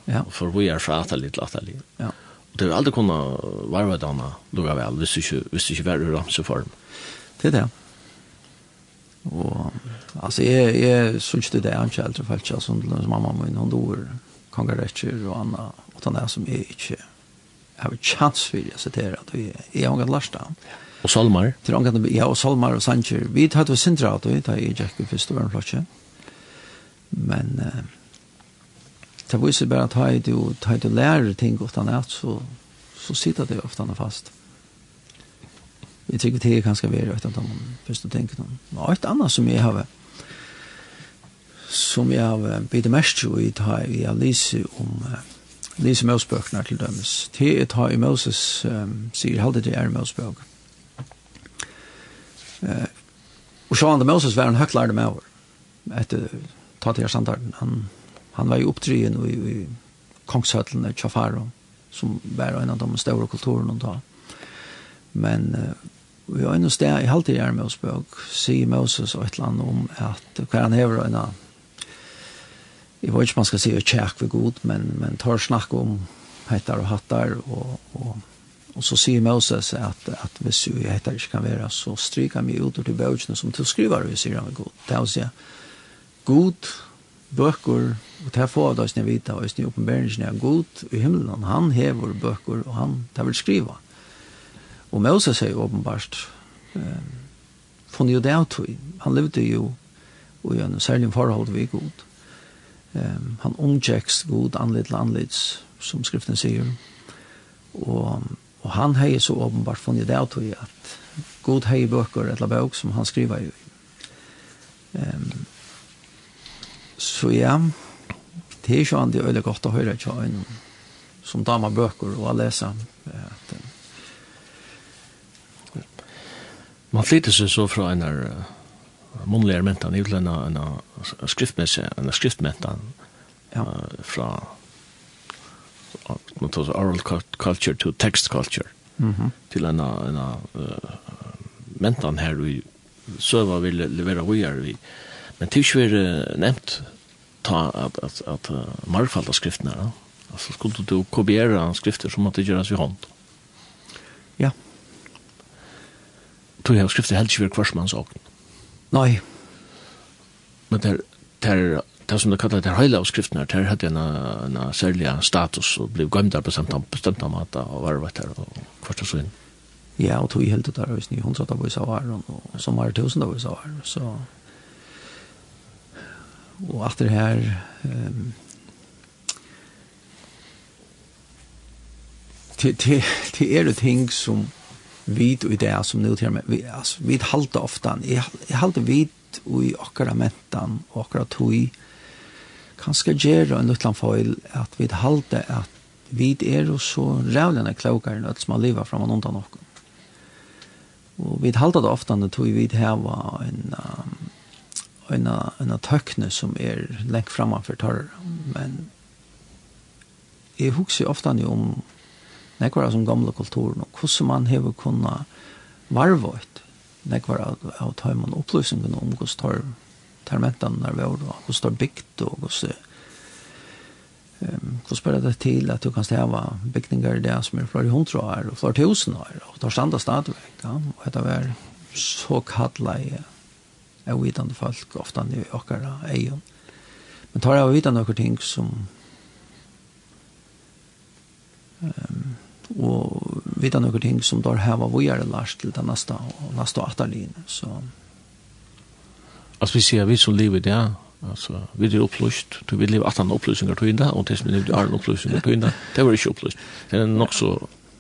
Ja. För vi är fratar lite latterligt. Ja. Och det har aldrig kunnat varva dana lugga väl, visst du inte, visst du inte var ramse form. Det är det. Og, altså, jeg, jeg synes det er inte alls felt, jag som mamma min hun dår, kongaretter og Anna og den er som jeg ikke har en chans för jag citerar att vi är lærst av. Och Salmar. Till angående ja og Salmar og Sanchez. Vi tar til centra at vi tar i Jack för stora platsen. Men eh, det viser bare at ha det och ta det lära ting åt annat så så sitter det ofte fast. Mm. Jeg tykker det kan skal være et av de første tingene. Og et annet som jeg har som jeg har bitt mest jo i ta i Alice om Lise Mosbøkene til dømes. Det er ta i Moses sier halde det er Uh, Og så han Moses var en høklærde med over etter ta til samtalen. Han, han var jo oppdrien i, i kongshøtlene Tjafaro som var en av de store kulturerna då. men Og vi har en sted i halvtid her med oss bøk, sier Moses og et eller annet om at hva han hever en jeg vet ikke man skal si å tjekk vi god, men, men tar snakk om hettar og hattar, og, og, og så sier Moses at, at hvis vi hettar ikke kan være, så stryker vi ut til bøkene som til skriver vi sier han ved god. Det er å si, god bøker, og det er få av oss når vi tar oss, når åpenberingen er god i himmelen, han hever bøker, og han tar vil skriva. Og Moses er jo åpenbart eh, funnet jo det av tog. Han levde jo i en særlig forhold vi god. Um, han omgjeks god anledd til anledds, som skriften sier. Og, og han har så åpenbart funnet det av tog at god har bøker eller bøk som han skriver jo. Um, så ja, det er ikke annet det er veldig godt å høre ikke som damer bøker og å lese. At, um, Man flyter seg så fra en av munnlige mentan i utlanda, en skriftmessig, en skriftmentan ja. fra man tar oral culture to text culture mm -hmm. til en, en uh, mentan her vi søva vil levera hojar vi men til er ikke nevnt ta at, at, at, at skriftene altså skulle du kopiera skrifter som måtte gjøres i hånd tog jeg skriftet helst ikke kvarsmannsåken. Nei. Men det er, det er, det som det kallar det heila av skriftene, det hadde en, en særlig status og ble gømd på samt bestemt av mat og varvet her og kvart og sånn. Ja, og tog i hele det der, hvis ni hundsatt av oss av æren, og som var tusen av oss av æren, så... Og etter her... Um, det, det, det er det ting som vid i det som nu till med vi alltså vi halta ofta jag halta vid i akkara mentan och akkara tui kanske gera en liten foil att vi halta att vi är och så rävlarna klokare än att som lever från någon annan och och vi halta det ofta när tui vid här var en en en tökne som är längt framför torr men jag husker ofta ni om nekvar av som gamle kulturen, og hvordan man hever kunna varvått, nekvar av, av tøyman opplysningen om hvordan tar termentan der vi var, hvordan tar bygd, og hvordan um, hvordan spør det til at du kan stava bygninger i det som er flere hundra år, og flere tusen år, og tar standa stadigvæk, ja? og dette var så kallet i avvitande folk, ofta i okkara egen. Men tar jeg avvitande okkar ting som um, og vita noen ting som der heva vågjere lars til det neste, og neste atterligene, så... Altså, vi sier vi som lever der, altså, vi er opplyst, du vil leve 18 opplysninger til inda, og det som lever 18 opplysninger til inda, det var ikke opplyst. Det er nok så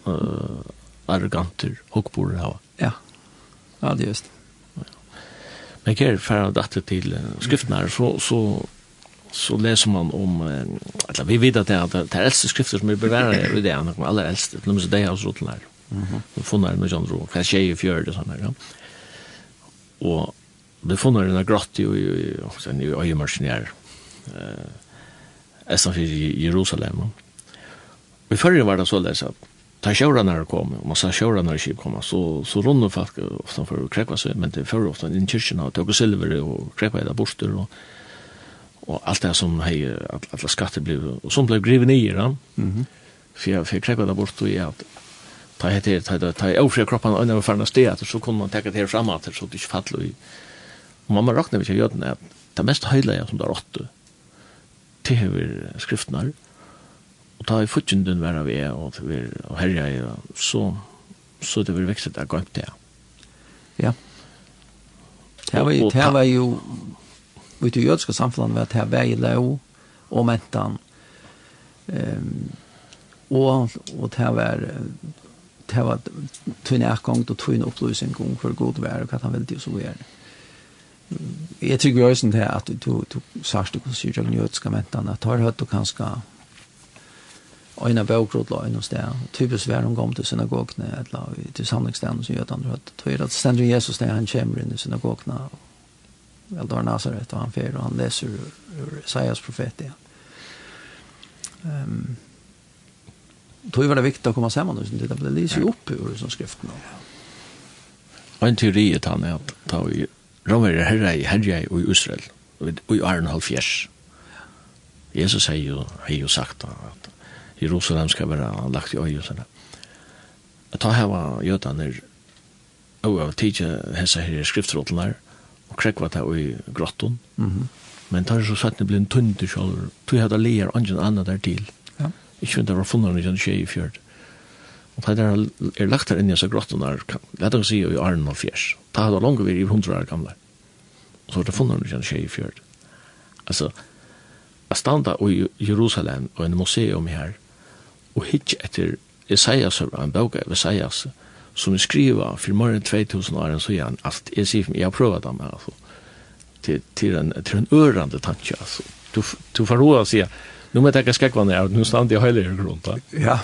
uh, arroganter, hokkborer her. Ja, ja, det er just. Men her, er ferdig datte til skriften her, så, så så läser man om eller vi vet att det är det äldsta skrifter som är bevarade i det andra de allra äldsta till och med det har så till här. Mhm. De funnar någon sån ro. Kan ske i fjärde sån här. Och det funnar en grott i och sen i Öjemarschnär. Eh Estan i Jerusalem. Vi förr var det så där så ta det kom och massa sjörarna i det kom så så runda folk ofta för kräkva sig men det förr ofta i kyrkan och tog silver och kräkva i där borster och og alt det som hej alle skatter blev og som blev greven i den. Mhm. För for jeg kräva det bort och jag ta het det ta ta ofre kroppen under förna stället och så kunde man ta det här framåt så det faller i. Mamma räknar vi den, at det mest höjliga som det där åtta till hur skriftnar og ta i futjunden vera vi er, og, vi och herja i, så så det vil vekse det gå upp där. Ja. Det var jo, det var ju og i det jødiske samfunnet var det her var i lov og mentan. Um, og, og det var det var tvinn erkong og tvinn opplysning om hvor god vær og hva han ville til så gjøre. Jeg tror jo også det at du, du sørste hvordan sier jeg den jødiske mentan at har hørt du kanskje Øyna bøkrodla øyna sted. Typisk vær hun kom til synagogene, eller til samlingsstedene som gjør det andre høtt. Tøyre at stendru Jesus sted han kommer inn i synagogene, og Eldar Nazaret och han fer och han läser ur, ur Isaias profetia. Ehm um, Tror var det viktigt att komma samman och det på lyser ju upp ur som skriften. Och en teori är han att ta i romer herre i herre i Israel och i Arn Halfjärs. Jesus har ju, har ju sagt att Jerusalem ska vara lagt i öj och sådär. Att ta här var jötan är och av tidsje hessa här i skriftrådlarna og krekva det i grotton. Mm -hmm. Men tar så satt det blir en tunn tundur sjálfur. Tog hadde leir angen anna der til. Ja. Ikke det var funnet noen skje i fjord. Og det er, er lagt her inn i seg disse grottonar, lett å si i Arne og Fjers. Det hadde langt vært i hundre år gamle. Og så var det funnet noen skje i fjord. Altså, jeg standa i Jerusalem og en museum her, og hitt etter Isaias, en bøk av Isaias, og som skriva for mer enn 2000 år så igen att jag ser jag prövar dem alltså till till en til en örande tanke alltså du du får råda sig nu med det jag ska kvar ner nu stannar jag höll runt ja.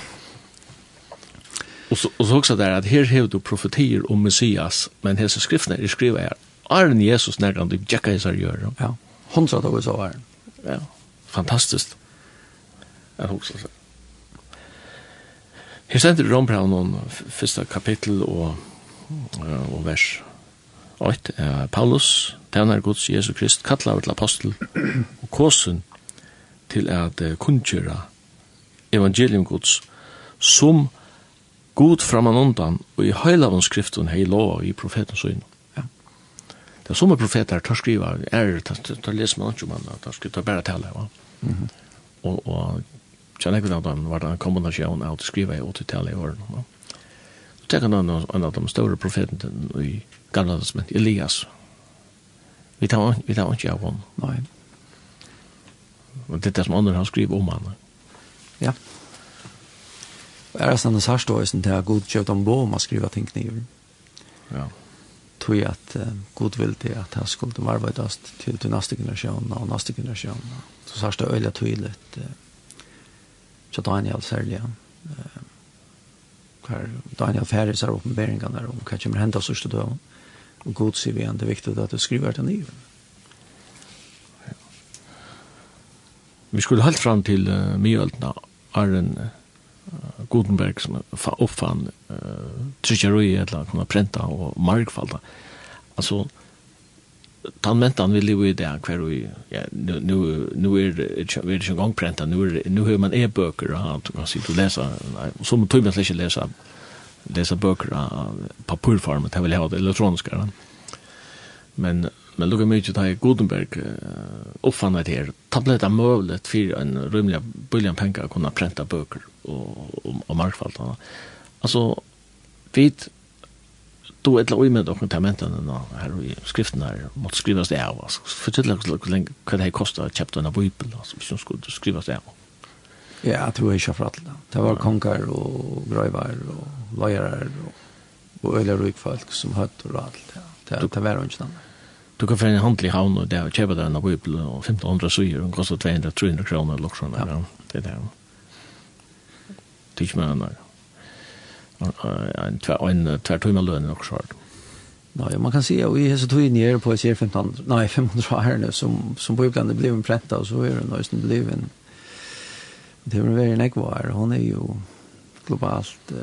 Och så och så också där att här har du profetier om Messias men här så skrifterna är skriva här Arn Jesus när han det jacka är gör ja hon sa det var så här ja fantastiskt. Jag hoppas att Her stender i Rombraun fyrsta kapittel og, og vers 8 er Paulus, tenar Guds Jesu Krist, kallar til apostel og kosen til at kunngjøre evangelium Guds som god framan undan og i høylavun skriften hei lova i profeten søgn. Ja. Det er som profetar tar skriva, er, tar, tar leser man ikke om han, tar skriva, tar bare tala, va? Mm -hmm. og, og Så ikke av dem var det en kombinasjon av å skrive i 80-tallet i årene. No? Så tenker han en av de store profeten i gamle testament, Elias. Vi tar, vi tar ikke av ham. Nei. Og det er det som andre har skrivet om han. Ja. Og er det sånn det særståelsen til at Gud kjøpt om lov om å skrive ting nye. Ja. Tog jeg at uh, Gud vil til at han skulle varveidast til, til neste generasjon og neste generasjon. Så sørste øyla tydelig uh, så Daniel særlig eh, her Daniel Ferris har oppenberingen der om hva kommer hende av sørste døven og god sier vi igjen det er viktig at du skriver til nye Vi skulle holdt fram til uh, Mjøltna Arren uh, Gutenberg som oppfann uh, trykkerøy eller kunne prenta og markfalda altså tan mentan vill ju det kvar vi ja nu nu nu är det vi en gång prenta nu nu hur man e-böcker och han kan sitta och läsa som tror jag läser läsa läsa böcker på pulform det vill ha det elektroniska men men lukar mycket att Gutenberg uppfann det här tabletta möjligt för en rymlig billiga pengar kunna prenta böcker och och, och markfaltarna alltså vid då ett lag med och tementen då här i skriften där måste skrivas det av alltså förtälla hur länge kan det kosta att köpa den av bibeln alltså vi skulle skrivas det av Ja, det var ikke för alla Det var konger og och og och och eller rik folk som hött och allt Ja. Det, det var inte noe. Du kan finne en handel i havn og det er kjøpet av en bibel og 1500 syr og kostet 200-300 kroner eller noe sånt. Ja. Det er det. Det er ikke mer enn en tvärtömma lön och så. Nej, man kan se och i så tog ner på ett 15 nej 500 här nu som som på ibland det blev en pränta och så är det nästan blev en det är väl en ekvar hon är ju globalt uh,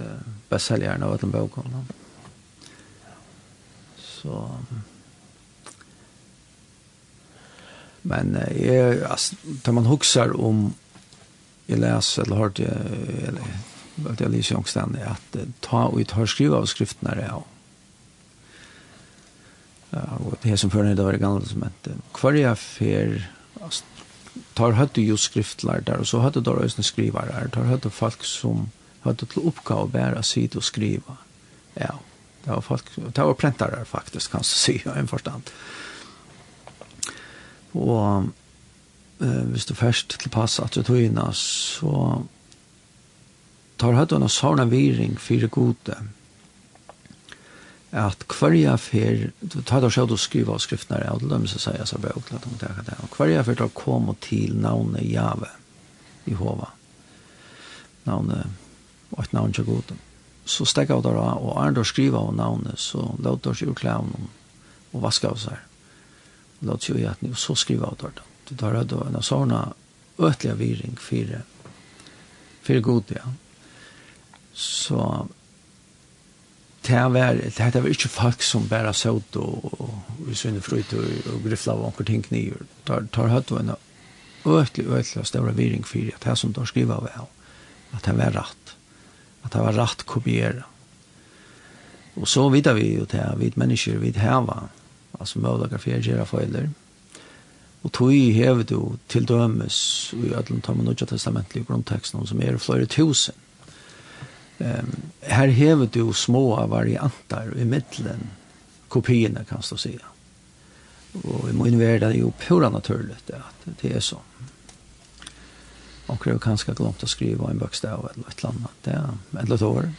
bästsäljaren av den boken. Så men eh, jag tar man huxar om jag läser eller hörde eller valgte jeg lyse att at ta ut har skriva av skrifterna det ja. Og det her som før det var det gamle som hette, hver jeg fer, tar høyde jo skriftlar der, og så høyde då også skriver der, tar høyde folk som høyde til oppgave å bære sitt og skriva. Ja, det var folk, det var prentare faktisk, kan se si, i en forstand. Og eh, hvis du først pass at du tog inn, så tar høyden en sånne viring for gode. At hverja fer, du tar det selv du skriver av skriftene, og det lømmer seg å så bør jeg oppklart om det her, og hverja fer tar kom til navnet Jave i hova. Navnet, og et navn til gode. Så stegg av det da, og er det å skrive av navnet, så låt det seg urklæven og vaske av seg. Låt seg jo gjerne, og så skrive av det. Du tar høyden en sånne ötliga viring for, for god ja så det var, det var ikke folk som bare søt og, og i sønne frøyt og, og grifla av anker ting nye. Tar, tar hatt og en øyelig øtlig større viring for at det som de skriver var at det var rett. At det var rett kopiere. Og så vidar vi jo til at vi mennesker vi heva, altså mødlager for å gjøre feiler. Og tog i hevet jo til dømes, i ødelen tar man nødja testamentlige grunnteksten som er flere tusen Ehm her hever du små varianter i middelen, kopierna kan stå säga. Och i min värld är det ju pura naturligt att det är så. Och det är ganska glömt att skriva en bokstav eller ett annat. Det är ett litet år.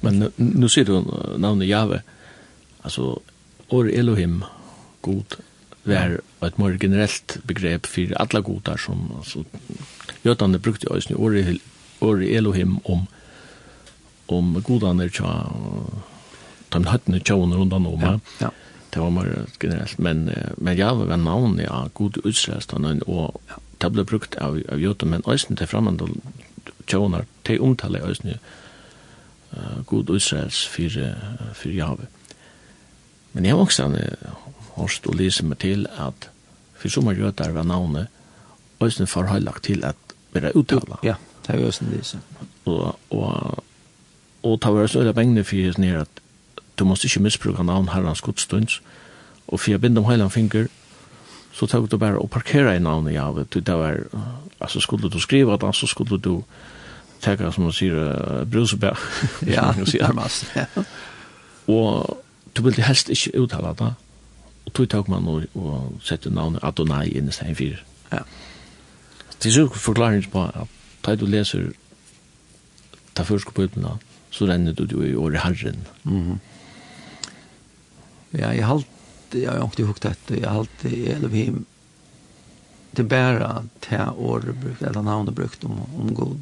Men nu, nu ser du namnet Jave. Alltså, Or Elohim, god, var ett mer generellt begrepp för alla godar som alltså, jötarna brukte ju i år or Elohim om om godan godene tja de hattene tjåene rundan om ja, ja. det var mer generelt men, men ja, var navn ja, god utslestene og ja. det ble brukt av, av jøter men øyne til fremmede tjåene til omtale øyne uh, god utslest for, for jave men jeg har også hørst og lise meg til at for sommer jøter var navnet øyne forhøylagt til at være uttala ja, ja Det er jo sånn det så. Og, og, og ta var så øyla pengene for jeg nere at du måste ikke misbruka navn herrens godstunds, Og for jeg binde om heilan finger, så tar du bare å parkera i navnet ja, vet du, Det var, altså skulle du skriva det, så skulle du tega, som man sier, uh, brusebær. Ja, nærmast. ja. Og du ville helst ikke uttala det. Og tog tog man og, og sette navnet Adonai inn i stedet fyrir. Ja. Det er så forklaring på at da du leser ta først på så renner du jo i året herren. Mm -hmm. Ja, jeg halte, jeg har ikke hukt dette, jeg halte Elohim til bæra til året brukt, eller navnet brukt om, om god,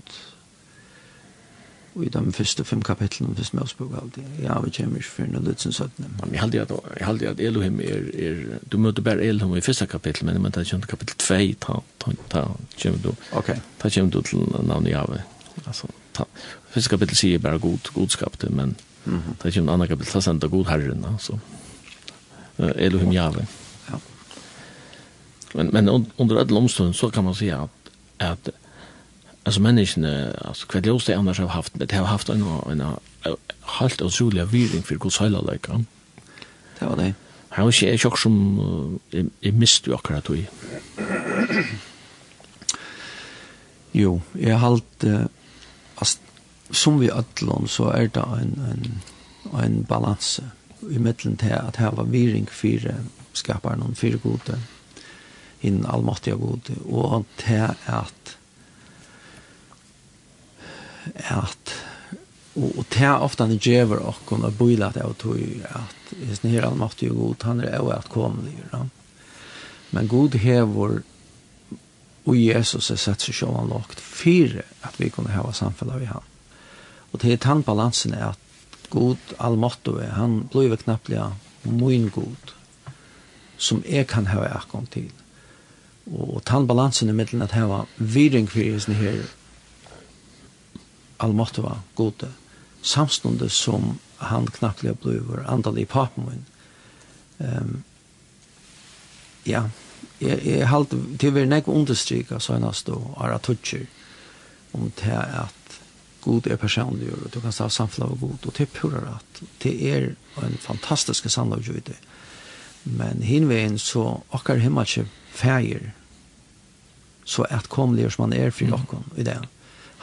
Og i de første fem kapitlene i Mosebok alltid. Ja, vi kommer ikke før noe litt som søttene. Jeg halde at, jeg at Elohim er, er... Du møter bare Elohim i første kapittel, men det er ikke kapittel 2, ta, ta, ta, kommer du, okay. ta kommer du til navnet Jave. Altså, ta, første kapittel sier bare god, godskapte, men mm -hmm. ta kommer andre kapittel, ta sender god herren, altså. Uh, Elohim Jave. Ja. Men, men under alle omstående så kan man si at, at alltså människorna alltså kvad löst det annars har haft det har haft en en halt och sola viring för Guds hela lika. Det var det. Han är ju också som i mist ju akkurat då. Jo, jag halt som vi allon så är det en en en balans i mitten till att ha viring för skaparen och för gode in allmäktiga gode och att at og det er ofte han gjør okken og bøyla at jeg tog at hvis ni her allmaktig og god han er jo at kom det men god hever og Jesus er sett seg sjåan lagt fire at vi kunne hava samfunnet vi han og det er er at god allmaktig han blir knapplig min god som jeg kan hava akkom til. Og tannbalansen balansen er middelen at hava viring for hans her allmåttiva gode, samstundes som han knapplega blivur andan i papen min. Um, ja, jeg, jeg halte til å være nek understryka søgnast og ara tutsjer om det at god er personlig og du kan stå samfla av god og det er pura rett. Det er en fantastisk samlavgjøyde. Men hinveien så akkar himmatje feir så at komligur som han er fri nokon i det.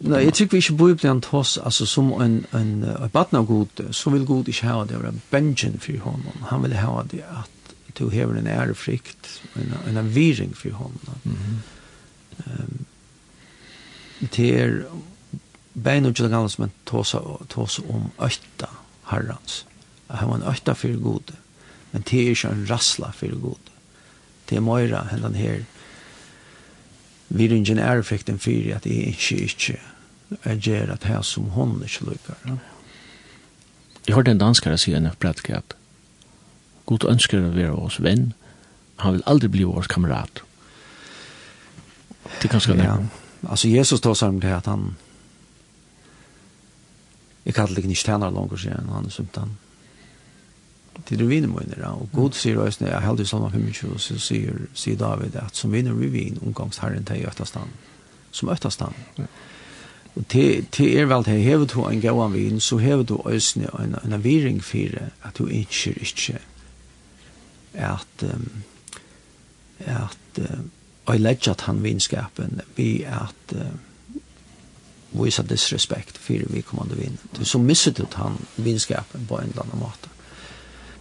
Nei, jeg tykker vi ikke bor blant hos, altså som en, en, en baden av god, så vil god ikke ha det, og bengen for honom. Han vil ha det at du hever en ærefrikt, en, en viring for honom. Mm -hmm. um, det er bein og gjelder som en tås om øyta herrans. Han var en øyta for god, men det er ikke en rassla for god. Det er møyra hendan her, vi er ingen ærefekten for at jeg ikke ikke er gjer at her som hun ikke lukker. Ja. Jeg hørte en danskare si enn prædike at god ønsker å være oss venn, han vil aldri bli vår kamerat. Det kan skal ja. Altså Jesus tar seg om det at han jeg kaller det ikke tjener langer, siden, han er sumt han til de vinner mine. ja. Og god sier også, jeg held i salma 25, så sier, sier David at som vinner vi vin, omgangsherren til Øtastan, Som Øtastan. Ja. Og til, til er vel til, hever du en gauan vin, så hever du også en, en viring for at du ikke, ikke, at, um, at, uh, og jeg at han vinskapen, vi at, uh, visa disrespekt for vi kommande vinn. Så misser du han vinskapen på en eller annen måte.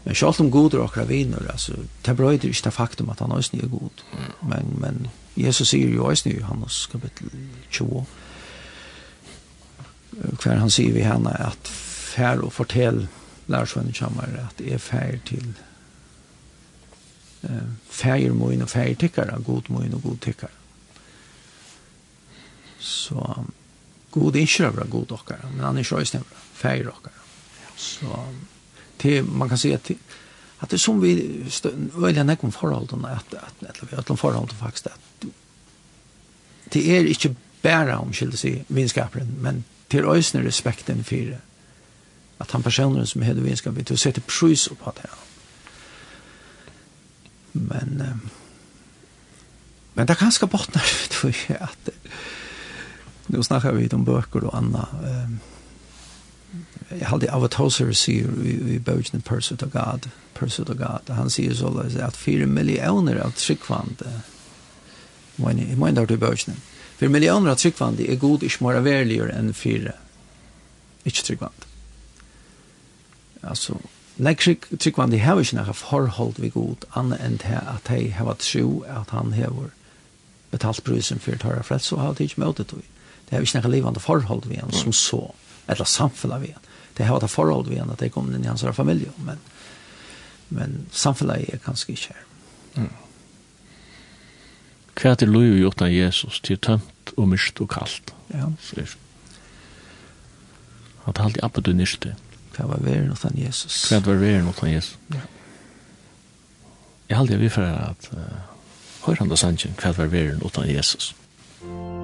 Men sjálvt om god och akra viner, alltså, det bröjder inte det faktum at han ösny är god. Men, men Jesus säger ju ösny i Johannes kapitel 20. Kvar han säger vi henne at fär og fortell lärsvänner kammare att er fär til eh, färger moin och färger tickare, god moin og god tickare. Så god är er god åkare, men han er ikke også nevnt, feir åkare. Så det man kan se till att det som vi väljer när kom förhållandena att att eller vi de förhållanden faktiskt att det är inte bara om skilde sig vinskaparen men till ösnen respekten för att han personen som hade vinskap vi sätta pris på det. Men men det kanske bottnar för att nu snackar vi om böcker och annat jag hade av att hos her sier vi bøkene Pursuit of God, Pursuit of God, han sier så at 4 millioner av tryggvande, jeg må enda til bøkene, 4 millioner av tryggvande er god ikke mer verligere enn 4 ikke tryggvande. Altså, Nei, tryggvandi hever ikke nekka forhold vi god, anna enn til at hei hever tro at han har betalt brusen for tørre frelse og har tidsi møtet tog. Det hever ikke nekka livande forhold vi han som så eller samfunnet vi en. Det har vært forhold vi en at det kom inn i hans familie, men, men samfunnet er kanskje ikke her. Mm. Hva er det lov gjort av Jesus til tømt og mist og kaldt? Ja. Sier. Han talte at du nyrste. Hva var veren utan Jesus? Hva var veren utan Jesus? Ja. Jeg halte jeg vil for at uh, høyre han da sannsyn hva var veren utan Jesus. Ja.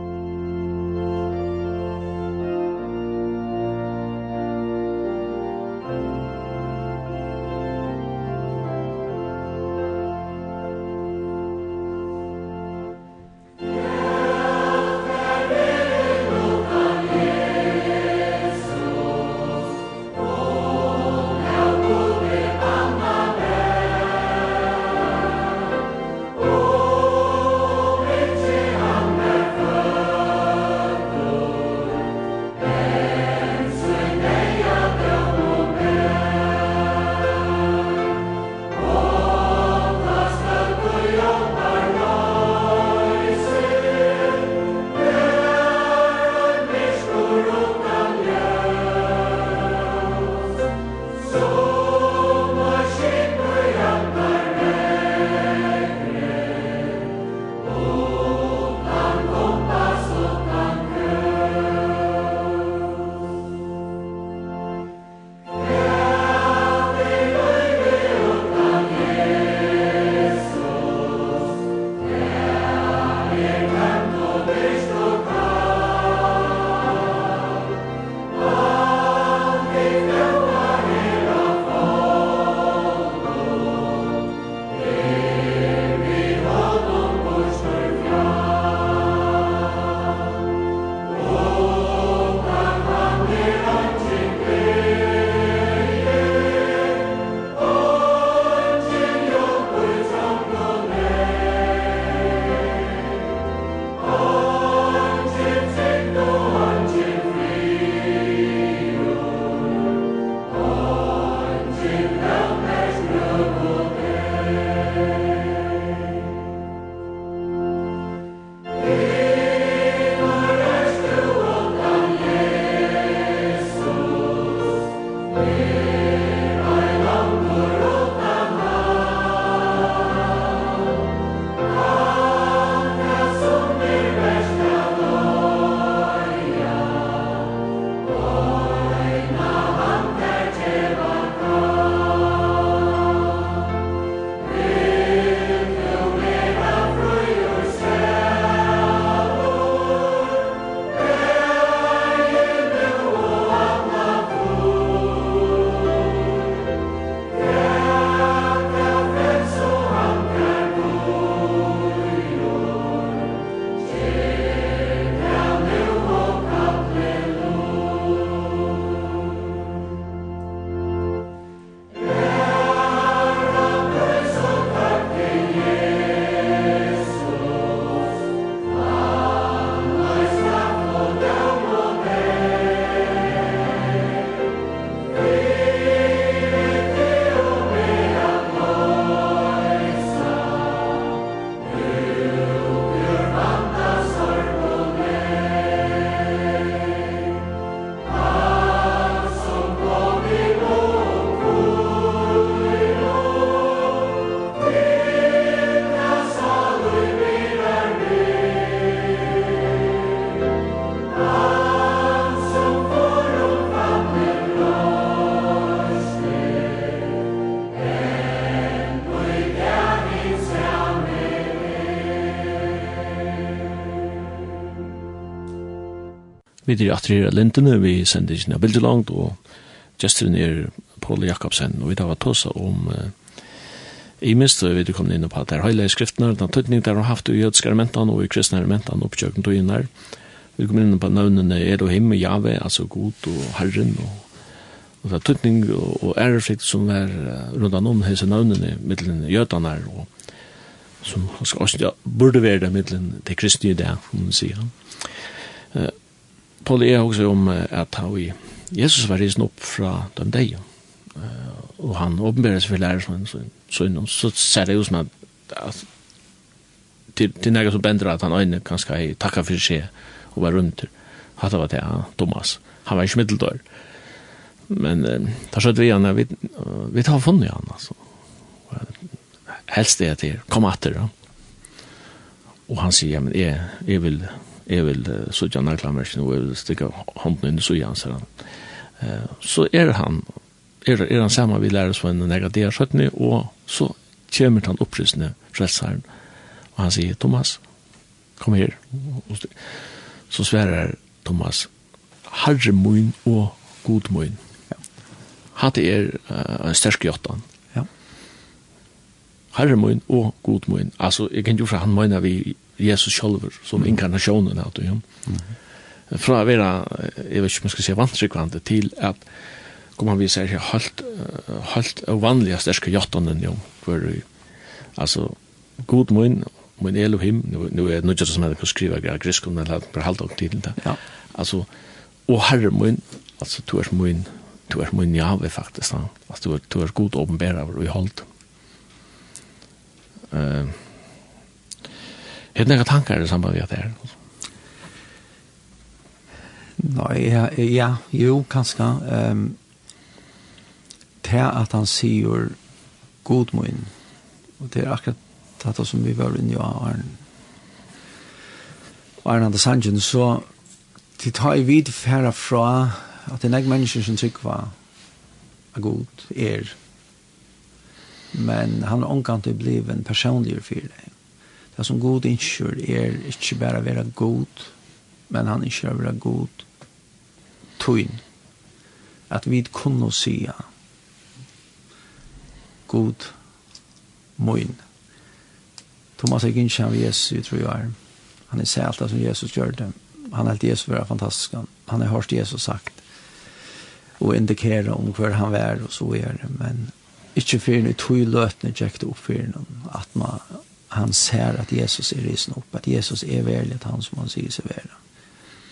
Vi er atri her lintene, vi sender ikke ned bilder langt, og gesteren er Paul Jakobsen, og vi tar tåsa om uh, i minst, vi er kommet inn på at det er heile i skriftene, den tøtning der har haft i jødske elementene og i kristne elementene oppkjøkken tog inn der. Vi kommer inn på navnene Elohim, Jave, altså God og Herren, og, og det er tøtning og ærefrikt som er rundt om hese navnene, mittelen jødene her, og som også ja, burde være det mittelen til kristne i det, om man sier. Ja. Paul er også om at han, Jesus var risen opp fra de deg, og han åpenberer seg for lærer som han, så ser det jo som at, at til, til nægget som bender at han øyne kanskje hei takka for seg og var rundt. Hatta var det han, Thomas. Han var ikke middeldør. Men uh, da skjøtte vi han, vi, vi tar funnet han, altså. Helst det til, kom atter, ja. Og han sier, ja, men jeg, jeg vil jeg vil uh, sutja naglamersen og jeg vil stikke hånden inn i sujan, sier han. Uh, så er han, er, er han sammen, vi lærer oss for en negativ skjøttene, og så kommer han opprystende frelseren, og han sier, Thomas, kom her. Så sverer Thomas, herre moin og god moin. Ja. Hatt er uh, en sterk jottan. Ja. Herre moin og god moin. Altså, jeg kan jo fra han mener vi Jesus sjálfur som inkarnationen av det. Mm. Fra å være, jeg vet ikke om jeg skal si vantrykvande, til at kommer vi viser seg helt, helt vanliga sterske jottanen, jo, for altså, god mun, mun Elohim, nu er det noe som jeg kan skrive greia grisk om det, bare halvt og til det. Ja. Altså, og herre mun, altså, du er mun, du er mun jave faktisk, da. altså, du er, du er god åpenbæra, og i holdt. Uh, Er det noen tankar i samband med det här? Nei, ja, ja, jo, kanskje. Um, til at han sier god min. Og det er akkurat dette som vi var inne i Arne. Arne Anders Hansen, så de tar i vid færa fra at det er ikke mennesker som tykker hva er god, er. Men han er omgang til å bli en personligere fyr. Det som god innskjør er ikke bare å være god, men han innskjør å være god tøyn. At vi kunne si god møyn. Thomas er ikke av Jesus, tror jeg. Han er sælt som Jesus gjør det. Han er helt Jesus være fantastisk. Han har hørt Jesus sagt og indikere om hver han var og så er det. Men ikke for en tog løtene tjekket opp for at man han ser at Jesus er risen upp, at Jesus er verlig at han som han sier sig värda.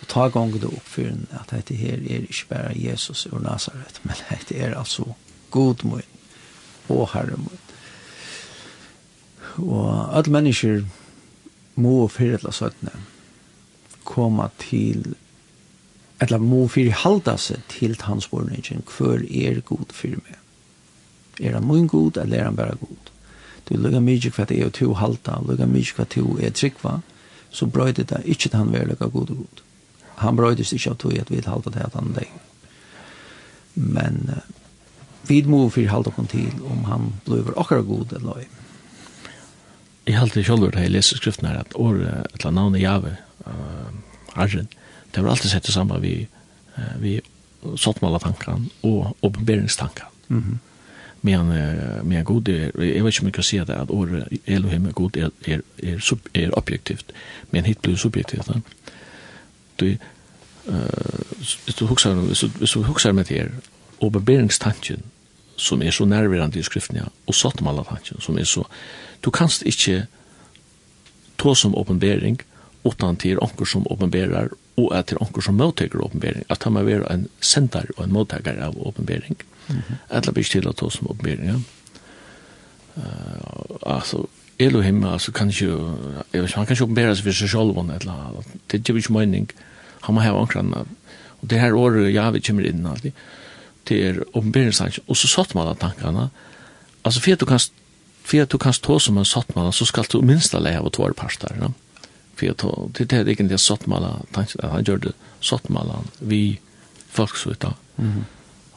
Og ta gång det opp for en, att det er är inte Jesus og Nazaret, men dette er altså god mun og herre mun. Og alle mennesker må förrättla søttene komme til eller må fyrir halda seg til hans hver er god fyrir meg? Er han mun god, eller er han bare god? Det er lukka mykje kva det er to halta, lukka mykje kva to er tryggva, så brøyde det ikkje til han være lukka god og god. Han brøydes ikkje av tog at vi halta det at han deg. Men uh, vi må fyrir halta kon til om han blir okkar god eller oi. Jeg halte sjolver da jeg leser skriften her at år, et eller navnet Jave, uh, Arjen, det var alltid sett det samme vi, uh, vi sottmala tankan og åpenberingstankan. Mm -hmm men men god är jag vet inte mycket kan säga det att or Elohim är god är är är, sub, är objektivt men hit blir subjektivt då du eh du huxar så så huxar med det oberbäringstanken som är så nerverande i skriften ja och satt alla tanken som är så du kanst inte ta som uppenbarelse utan til onker som uppenbarar och är till onker som mottager åpenbering, att han är en sender och en mottagare av åpenbering. Mm -hmm. Alla blir till att som uppenbaring. Ja. Uh, alltså Elohim alltså kan ju jag vet han kan ju uppenbara sig för sig själv eller. Det ger ju mening. Han må ha onkran och det här året jag vi kommer in alltid är uppenbarelsen och så satt man att tankarna alltså för att du kan för att du kan stå som en satt man så ska du minst alla ha två parter. Ja för att det det gick inte sottmala han det sottmala vi folk så där mhm.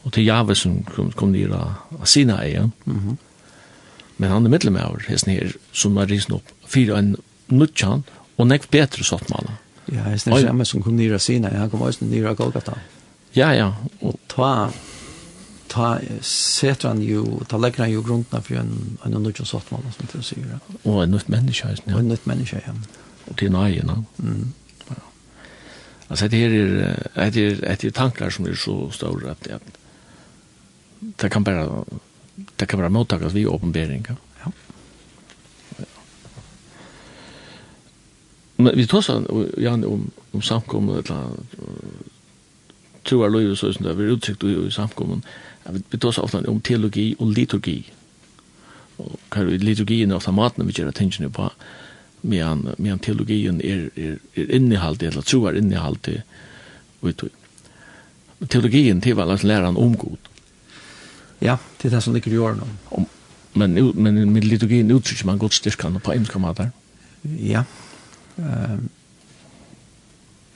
Och till Java som kom kom ner av sina ja mhm. Men han är medlem av hesten här som har risen upp fyra en nutchan och näck bättre sottmala. Ja hesten är samma som kom ner av sina han kom också ner av Golgata. Ja ja. Och ta ta sätter han ju ta lägger han ju grunderna för en en nutchan sottmala som du säger. Och en nytt människa ja. En nytt människa ja og til nøyene. Mm. Ja. Altså, det her er, det er, det er tankar som er så store at, at det kan bare det kan bare mottakas vi åpenbering. Ja. ja. Men vi tar sånn, Jan, om, om samkommet eller troar løyve så som det er utsikt i samkommet, vi tar så ofta om teologi og liturgi. Og hva er liturgien er ofte maten vi gjør tingene på, medan, medan teologien er, er, er innehalt, eller troar innehalt i uttog. Teologien til var at læran om god. Ja, det er det som ligger i årene. Om, men, men med liturgien uttrykker man godt styrkan på engelska måter. Ja. Um,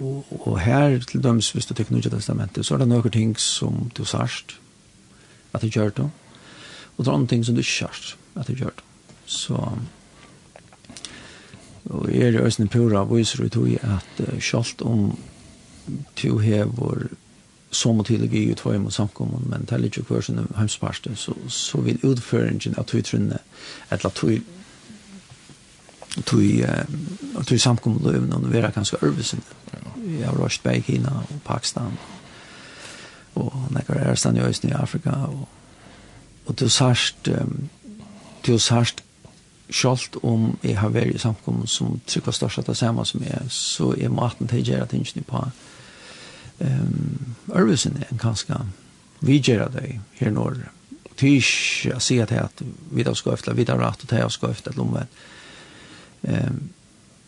og, og her til dømes, hvis du tykker Nye Testamentet, så er det noen ting som du sørst at du gjør det, og det er noen ting som du ikke sørst at du gjør det. Så... Og er i Øsne Pura viser vi tog at uh, selv om du hever som og tidlig i tvøy mot samkommun, men det er litt hver sin heimsparste, så, så vil utføringen av tog trunne, eller tog tog att tog samkommer då även om det var ganska örvesen. Jag har röst i Kina og Pakistan og några er stand i Östern i Afrika og, og til sørst, um, til sørst Sjalt om jeg har vært i samkommet som trykker størst at det samme som jeg, så er maten til å gjøre tingene på um, Ørvesen er en ganske vi gjør det her når Norge. jeg sier til at vi da skal efter, vi da rett og til det skal efter lommen. Um,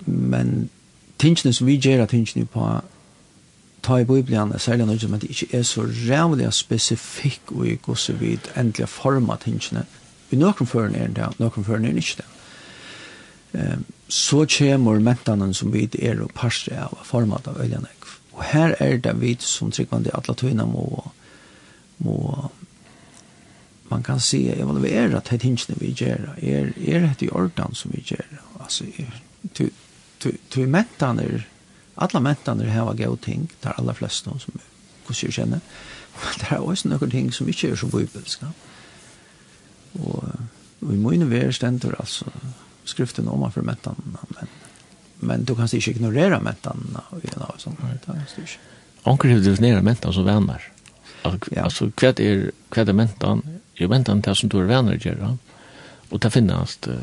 men tingene som vi gjør tingene på ta i Bibelen er særlig noe som ikke er så rævlig spesifikk og i gosse vid endelig forma tingene i noen føren er det, noen føren er ikke det. Um, så kommer mentanen som vi er og parster av, format av Øljanek. Og her er det vi som tryggvande at Latvina må, må man kan se, evaluera til tingene vi gjør. Er, er det i orden som vi gjør? Altså, er, tu, tu, tu mentaner, alla mentaner hava gau ting, det er aller fleste som, hvordan jeg kjenner. Det er også noen ting som ikke er så bibelsk. Ja? Og, og i mine ver stender altså skriften om for mettanen, men, men du kan ikke ignorere mettanen og en av sånn. Anker har definert mettanen som venner. Altså, ja. altså hva er, hva er mettanen? Jo, mettanen er som du er venner, gjør han. Og det finnes uh,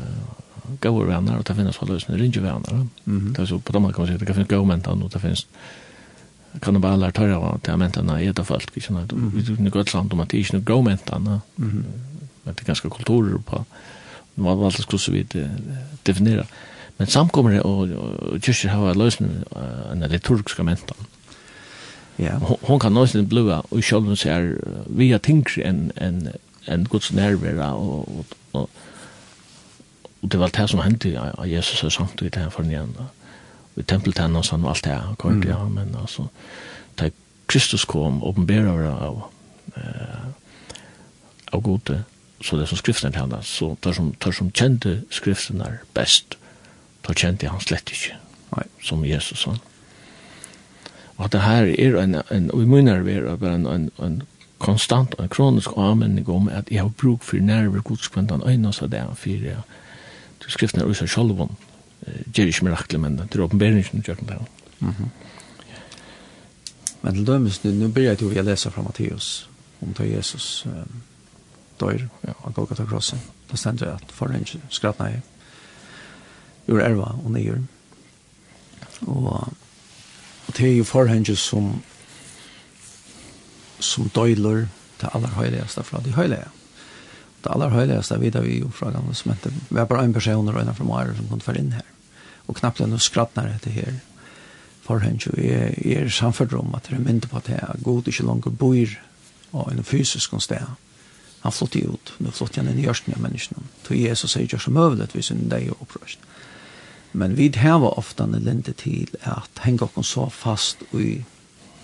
gode venner, og det finnes alle som er ikke venner. Det er så på dem måten kan man si, det kan finnes gode mentanen, og det finnes kan bara alla ta det av att jag mentan är ett av folk. Vi tror inte gott sant om att det är inte något grovmentan men det är ganska kulturer på man det skulle så vid definiera men samkommer och kyrkor har lösning en liturgiska mentan. Ja. Hon kan någonsin blua och själv så är via tänker en en en Guds närvaro och och och det var det som hände av Jesus och sant i det här för förnyan i templet han och sånt och allt det här kort ja men alltså ta Kristus kom uppenbara av eh av gode så det som skriften til henne, så tar som, tar som kjente skriften er best, tar kjente han slett ikke, Nei. som Jesus han. Og det her er en, en og i munner er bare en, en, en konstant og en kronisk avmenning om at jeg har bruk for nerver godskvendan øyne, så det er for til skriften er også sjalvån, gjør ikke mirakler, men det er åpenberingen gjør den der. Mm. Men til dømes, nu blir jeg til å lese fra Matteus om til Jesus, um, dör ja, av Golgata Krossen. Da stender att at foran skratna i ur erva och nyer. och och det er jo forhenge som som døyler til aller høyligeste fra de høylige. Det aller høyligeste vet vi jo fra gamle som hette, vi har bare en person og en fra Mare som kunne være inn her. Og knappt enn å skrattne dette her. Forhenge, jeg, jeg er samfunnet om at det er mindre på at jeg god ikke langer bor og en fysisk sted han flott ut. Nu flott han inn i hjørsten av menneskene. Då Jesus säger jag så møvlet hvis han dag och uppröst. Men vi har ofta en lente til at henge oss så fast i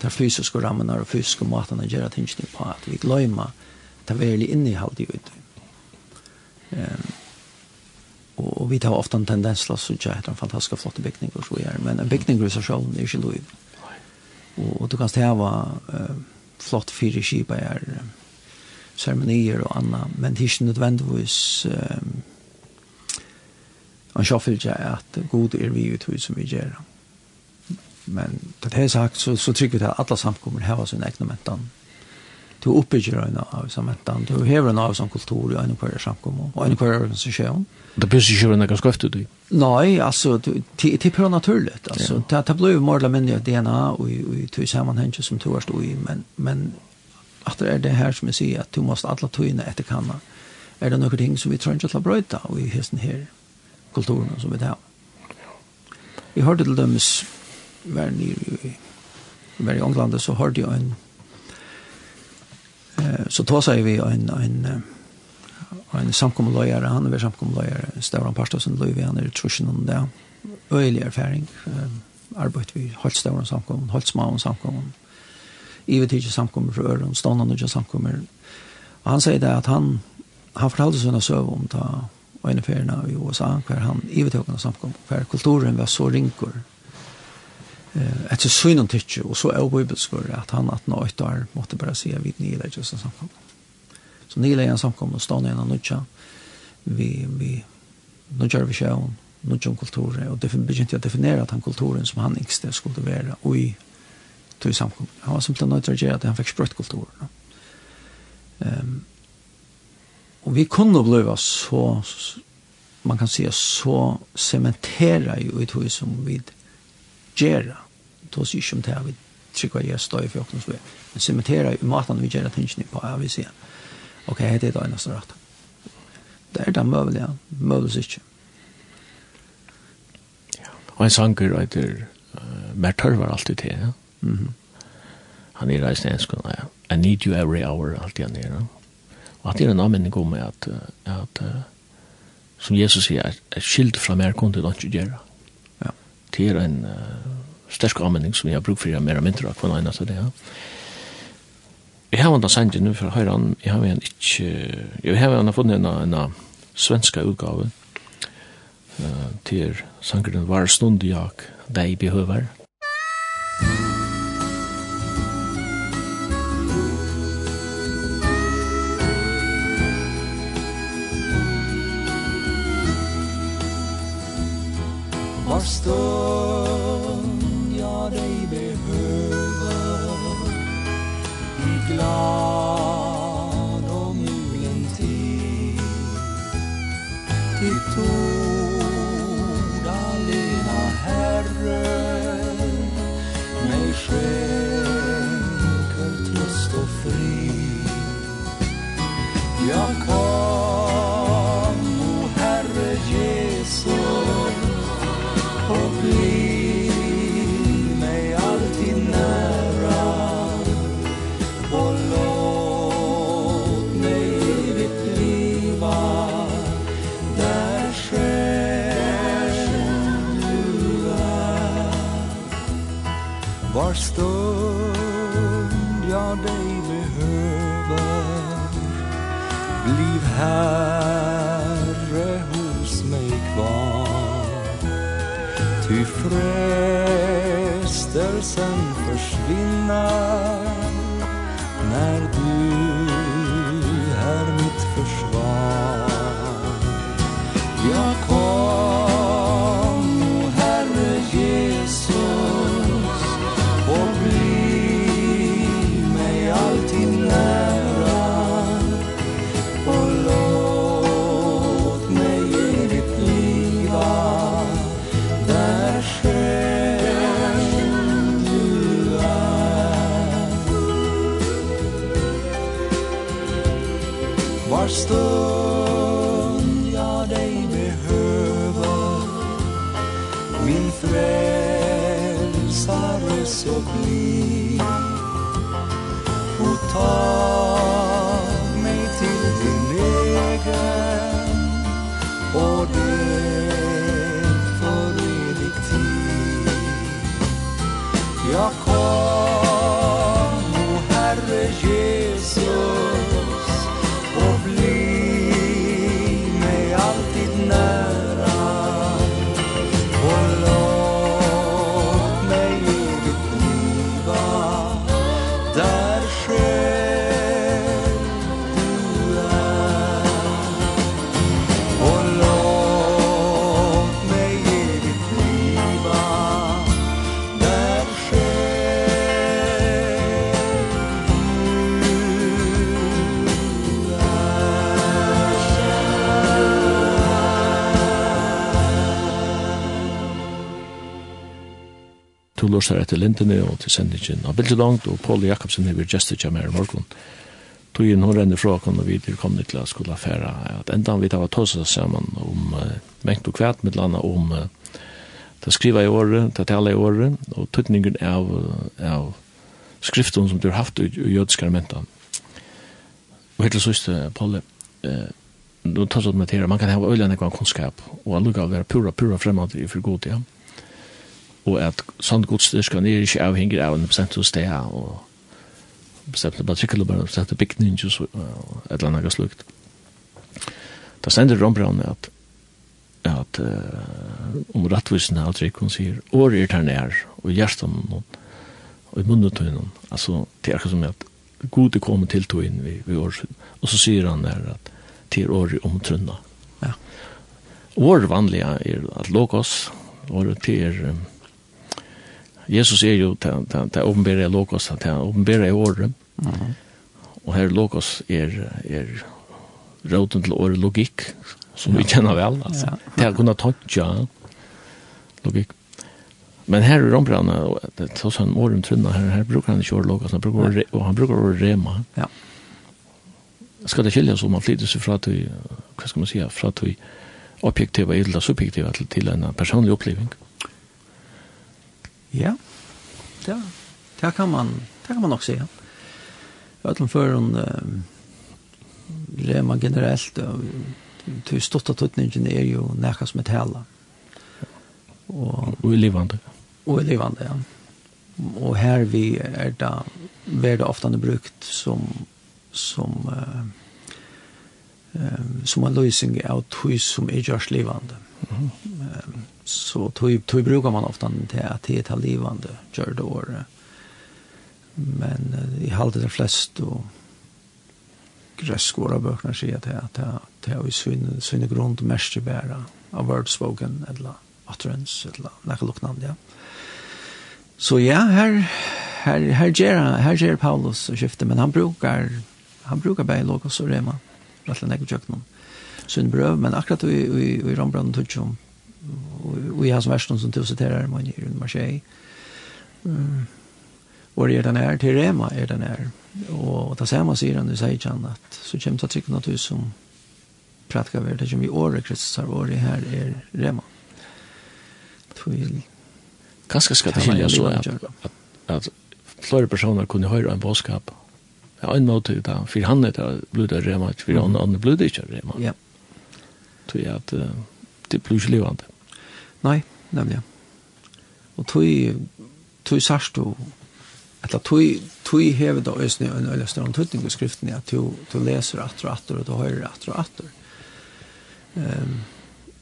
de fysiske rammene og fysiske måtene å gjøre tingene på at vi glemmer det veldig innehåll i ut. Um, og, och vi tar ofta en tendens att så jag heter en fantastisk flott bygning og så gjør. men en bygning i seg selv er ikke lov. Og, og du kan stäva uh, flott fire skipa är ceremonier og anna, men det er ikke nødvendigvis um, en sjåfylgje at god er vi ut som vi gjør. Men det er sagt, så, så trykker vi til at alle samkommer har sin egne mentan. Du oppbygger en av sammentan, du hever en av sånn kultur i en kvar samkommer, og en kvar organisasjon. Det blir ikke noe skøft ut i? Nei, altså, det er bare naturlig. Altså, det, det blir jo mer eller mindre DNA og i, i, i, sammenhengen som du har stått i, men, men at det er det her som jeg sier, at du måste alle tøyene etter kanna. Er det noen ting som vi trenger til å brøyta i hesten her kulturen som vi tar? Vi hørte til dømes hver nere i i England så hørte jeg en eh, så tar seg vi en, en, en samkommeløyere, han er samkommeløyere, Stavran Parstadsen Løyvi, han er i trusjen om det, øyelig erfaring, eh, arbeid vi holdt Stavran samkommen, holdt Smaun samkommen, ivet tidsi samkommer öron øren, och og samkommer. Och han säger det att han, han fortalte seg noe om ta och en ferien i USA, kvar han i vet inte samkommer, för kulturen var så rinkor. Eh, Etter synen tycke og så er bibelskor, at han 18-8 år måtte bare si at vi nilegger seg samkommer. Så nilegger samkommer og stånden og nødja vi, vi nødja vi sjøen, nødja om kulturen, og det begynte jeg å definere at han kulturen som han ikke skulle være, og i till samkommet. Han var simpelthen nødt til å gjøre at han fikk sprøtt kulturen. Um, og vi kunne bli så, man kan säga så cementera ju i det som vi gör. Då ser ju inte vi trycka i stå i för oss. Men cementera ju maten vi gör att inte på ja, vi sier. Ok, det er det eneste rett. Det er det möjliga, möjligt ikke. Ja. Og en sanger heter uh, Mer tørvar alltid til, ja? Mm -hmm. Han er reisende enskån, ja. I need you every hour, alt jeg nere. Og at det er en anmenning om at, at uh, som Jesus sier, er, er skild fra mer kun til ikke gjøre. Ja. Det er en uh, sterk anmenning som jeg har brukt for jeg mer og mindre av hver ene til det, ja. Jeg har vannet sendt nu, for høyre han, jeg har vannet ikke, jeg har vannet funnet en, en svenska utgave uh, til sangeren Var stund jag deg behøver. avstånd jag dig behöver i glad to lustar etter lindene og til sendingen av Bildelangt, og Paul Jakobsen hever gestet kjem her i morgen. Togjen hun renner fra og vi til kom Nikla skulle affære at enda vi tar tåsa sammen om uh, mengt og kvært med landa om uh, det skriva i året, det tala i året, og tøtningen av, av skriften som du har haft i, i jødiske elementer. Og helt til siste, Paul, eh, nå tar sånn med her, man kan ha øyne en kunnskap, og allukka være pura, pura fremad i for god, ja og at sånn godstyrka er ikke avhengig av en bestemt hos det, og bare bestemt bestemte bygning, og et eller annet slukt. Da sender Rombrand at at uh, om rattvisen av trygg, hun sier, året er der nær, og hjertet noen, og i munnen til noen. Altså, det er akkurat som at god er kommet til tog inn ved, ved året. Og så sier han der at til året om trunna. Ja. Året vanlige er at logos året til er um, Jesus er jo til å åpenbære Lokos, til å åpenbære i året. Mm. Og her logos er, er råden til året logikk, som vi kjenner vel, altså. Ja. Til å kunne tøtja logikk. Men her i Rombrana, det er sånn åren trunna her, her brukar han ikke året Lokos, han brukar, ja. og han brukar året Rema. Ja. Skal det skilja så man flyter seg fra til, hva skal man si, fra til objektiva, eller subjektiva, til, til en personlig oppleving. Ja Ja, det, det, kan, man, det kan man nok se. för en eh, rema generellt till största tutningen är ju näka som ett hela. Och, och livande. Och livande, ja. Och här vi är det värde ofta brukt som som eh, som en lösning av tog som är görs livande. Mm. Um, så tog, tog brukar man ofta till att det är livande gör det år. Men i halde de flest och gräskåra böckerna säger att det är det är i sin sin grund mest bära av wordspoken eller utterance eller något liknande. Ja. Så ja, här här här ger här ger Paulus och skifte men han brukar han brukar bära logos och rema. Rattlan jag jag någon. Syn bröv men akkurat i i i Rombrand och Tjum vi har som versen som du citerar man i en marché. Mm. Och är den här till Rema är den här. Och ta samma säger han nu säger han att så kommer det trycka något som pratka väl det som i år Kristus har varit här är Rema. Till Kanske ska det skilja så att att, att flera personer kunde höra en bådskap. Ja, en måte da, for han er det blöda Rema for han han blöda inte Rema. Ja. Tror jag att det blir ikke levande. Nei, nemlig. Og tui, tui sarst du, eller tui, tui hevet av øsne en øyne større tøtning i skriften at du, du leser atter og atter, og du hører atter og atter. Um,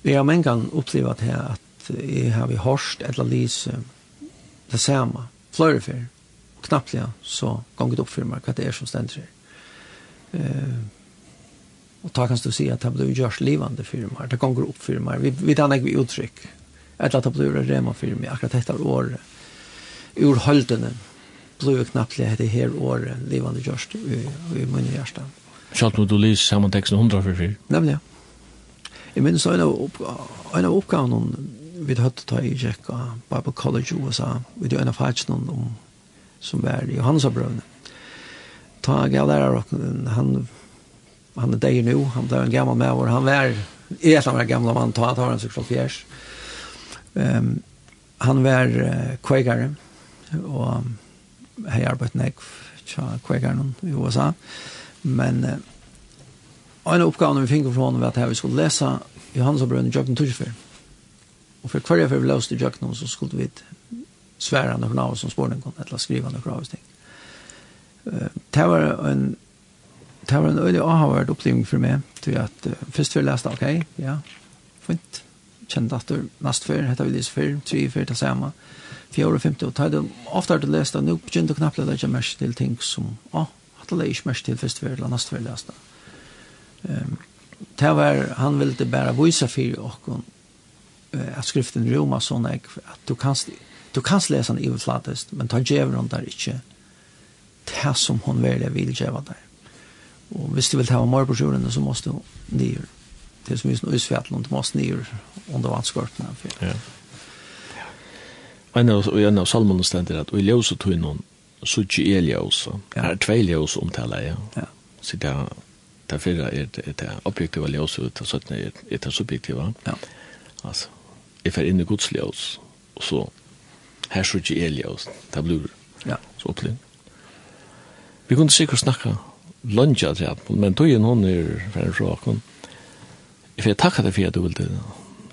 jeg har mange gang opplevet her at jeg har vi hørst eller lise det samme, flere fyr, og knappt ja, så gonget opp for meg hva det er som stender her. Uh, Og ta kan du si at det blir gjørs livande meg, det ganger opp firmar, vi, vi dannar vi uttrykk eller at det blir rema for meg akkurat dette året. Ur holdene blir knappt det dette her året livande gjørst i, i min hjärsta. Sjalt du lyser sammen teksten 100 for fyr? Nemlig, ja. Jeg minns en av, opp, en av oppgavene vi hadde ta i Jekka Bible College i USA, vi hadde en av fagsene om som var i Johannesabrøvene. Ta gav lærer, han, han er deg nu, han ble en gammal med vår, han var, i er han var gamla gammel mann, ta, ta han seg fra fjers. Um, han var uh, kvegare og hei arbeidt nek tja kvegaren i USA men uh, en oppgave vi fikk fra honom var at vi skulle lese Johannes og Brønne Jøkken Tursfyr og for hver jeg vi løste Jøkken så skulle vi svære noen av oss som spårning eller skrive noen av oss ting. Uh, det var en det var en øyelig avhåverd opplevning for meg til at uh, først vi leste ok, ja, fint kjent at du nest før, hette vi lese før, tre, før til samme, fjord og femte, og ta det ofte har du lest, det, nå begynner du knapple det ikke mest til ting som, å, at det er ikke mest til først før, eller nest før lest det. Um, det var, han ville bare vise for åkken, at skriften Roma sånn at du kan, du kan lese den i iverflatest, men ta djever hun der ikke, det som hun vil, vil djeva der. Og hvis du vil ta av morbrosjorene, så måste du nyere det är som just nu i Svetlund, måste ner under vattskörterna. Ja. En av, en av salmon ständer att i ljus och tunnon så tjej är ljus. Det är två ljus omtalar jag. Ja. Så det är det förra är det det objektiva ljus och det sötna är det subjektiva. Ja. Alltså, jag får in i Guds ljus och så här så tjej är ljus. Det blir ja. så upplevd. Vi kunde sikkert snacka lunge att jag, men tog är hon är för en råkon. Jeg vil takke deg for at du vil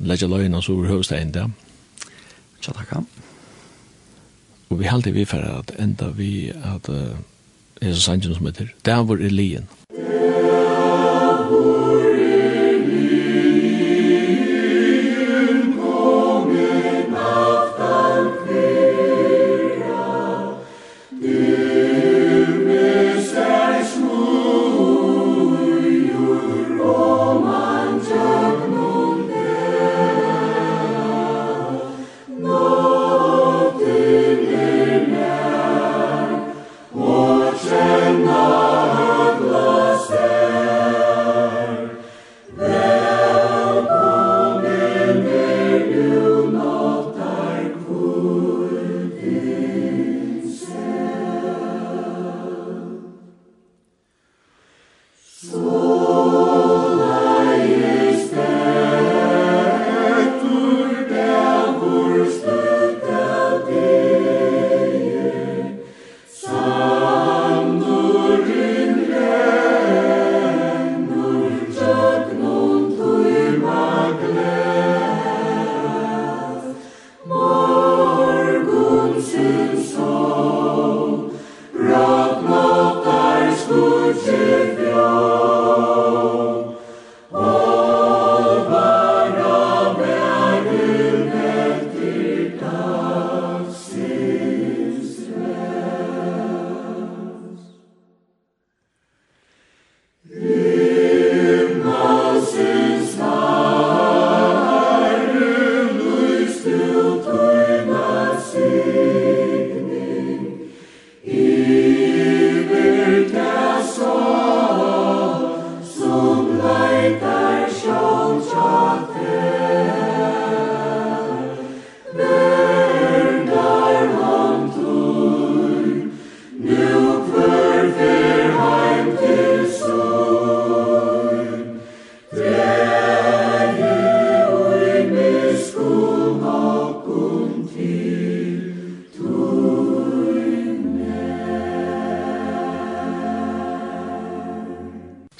legge løgene så over høyeste der. Tja, takk. Og vi halte vi for at enda vi at uh, er så sannsyn som heter, Davor er vår elien.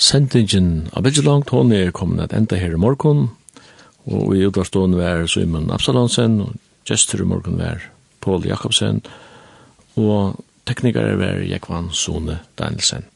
sendingen av veldig langt, hun er kommet at enda her i morgen, og i utvarstående var Simon Absalonsen, og gestur i morgen var Paul Jakobsen, og teknikere var Jekvan Sone Danielsen.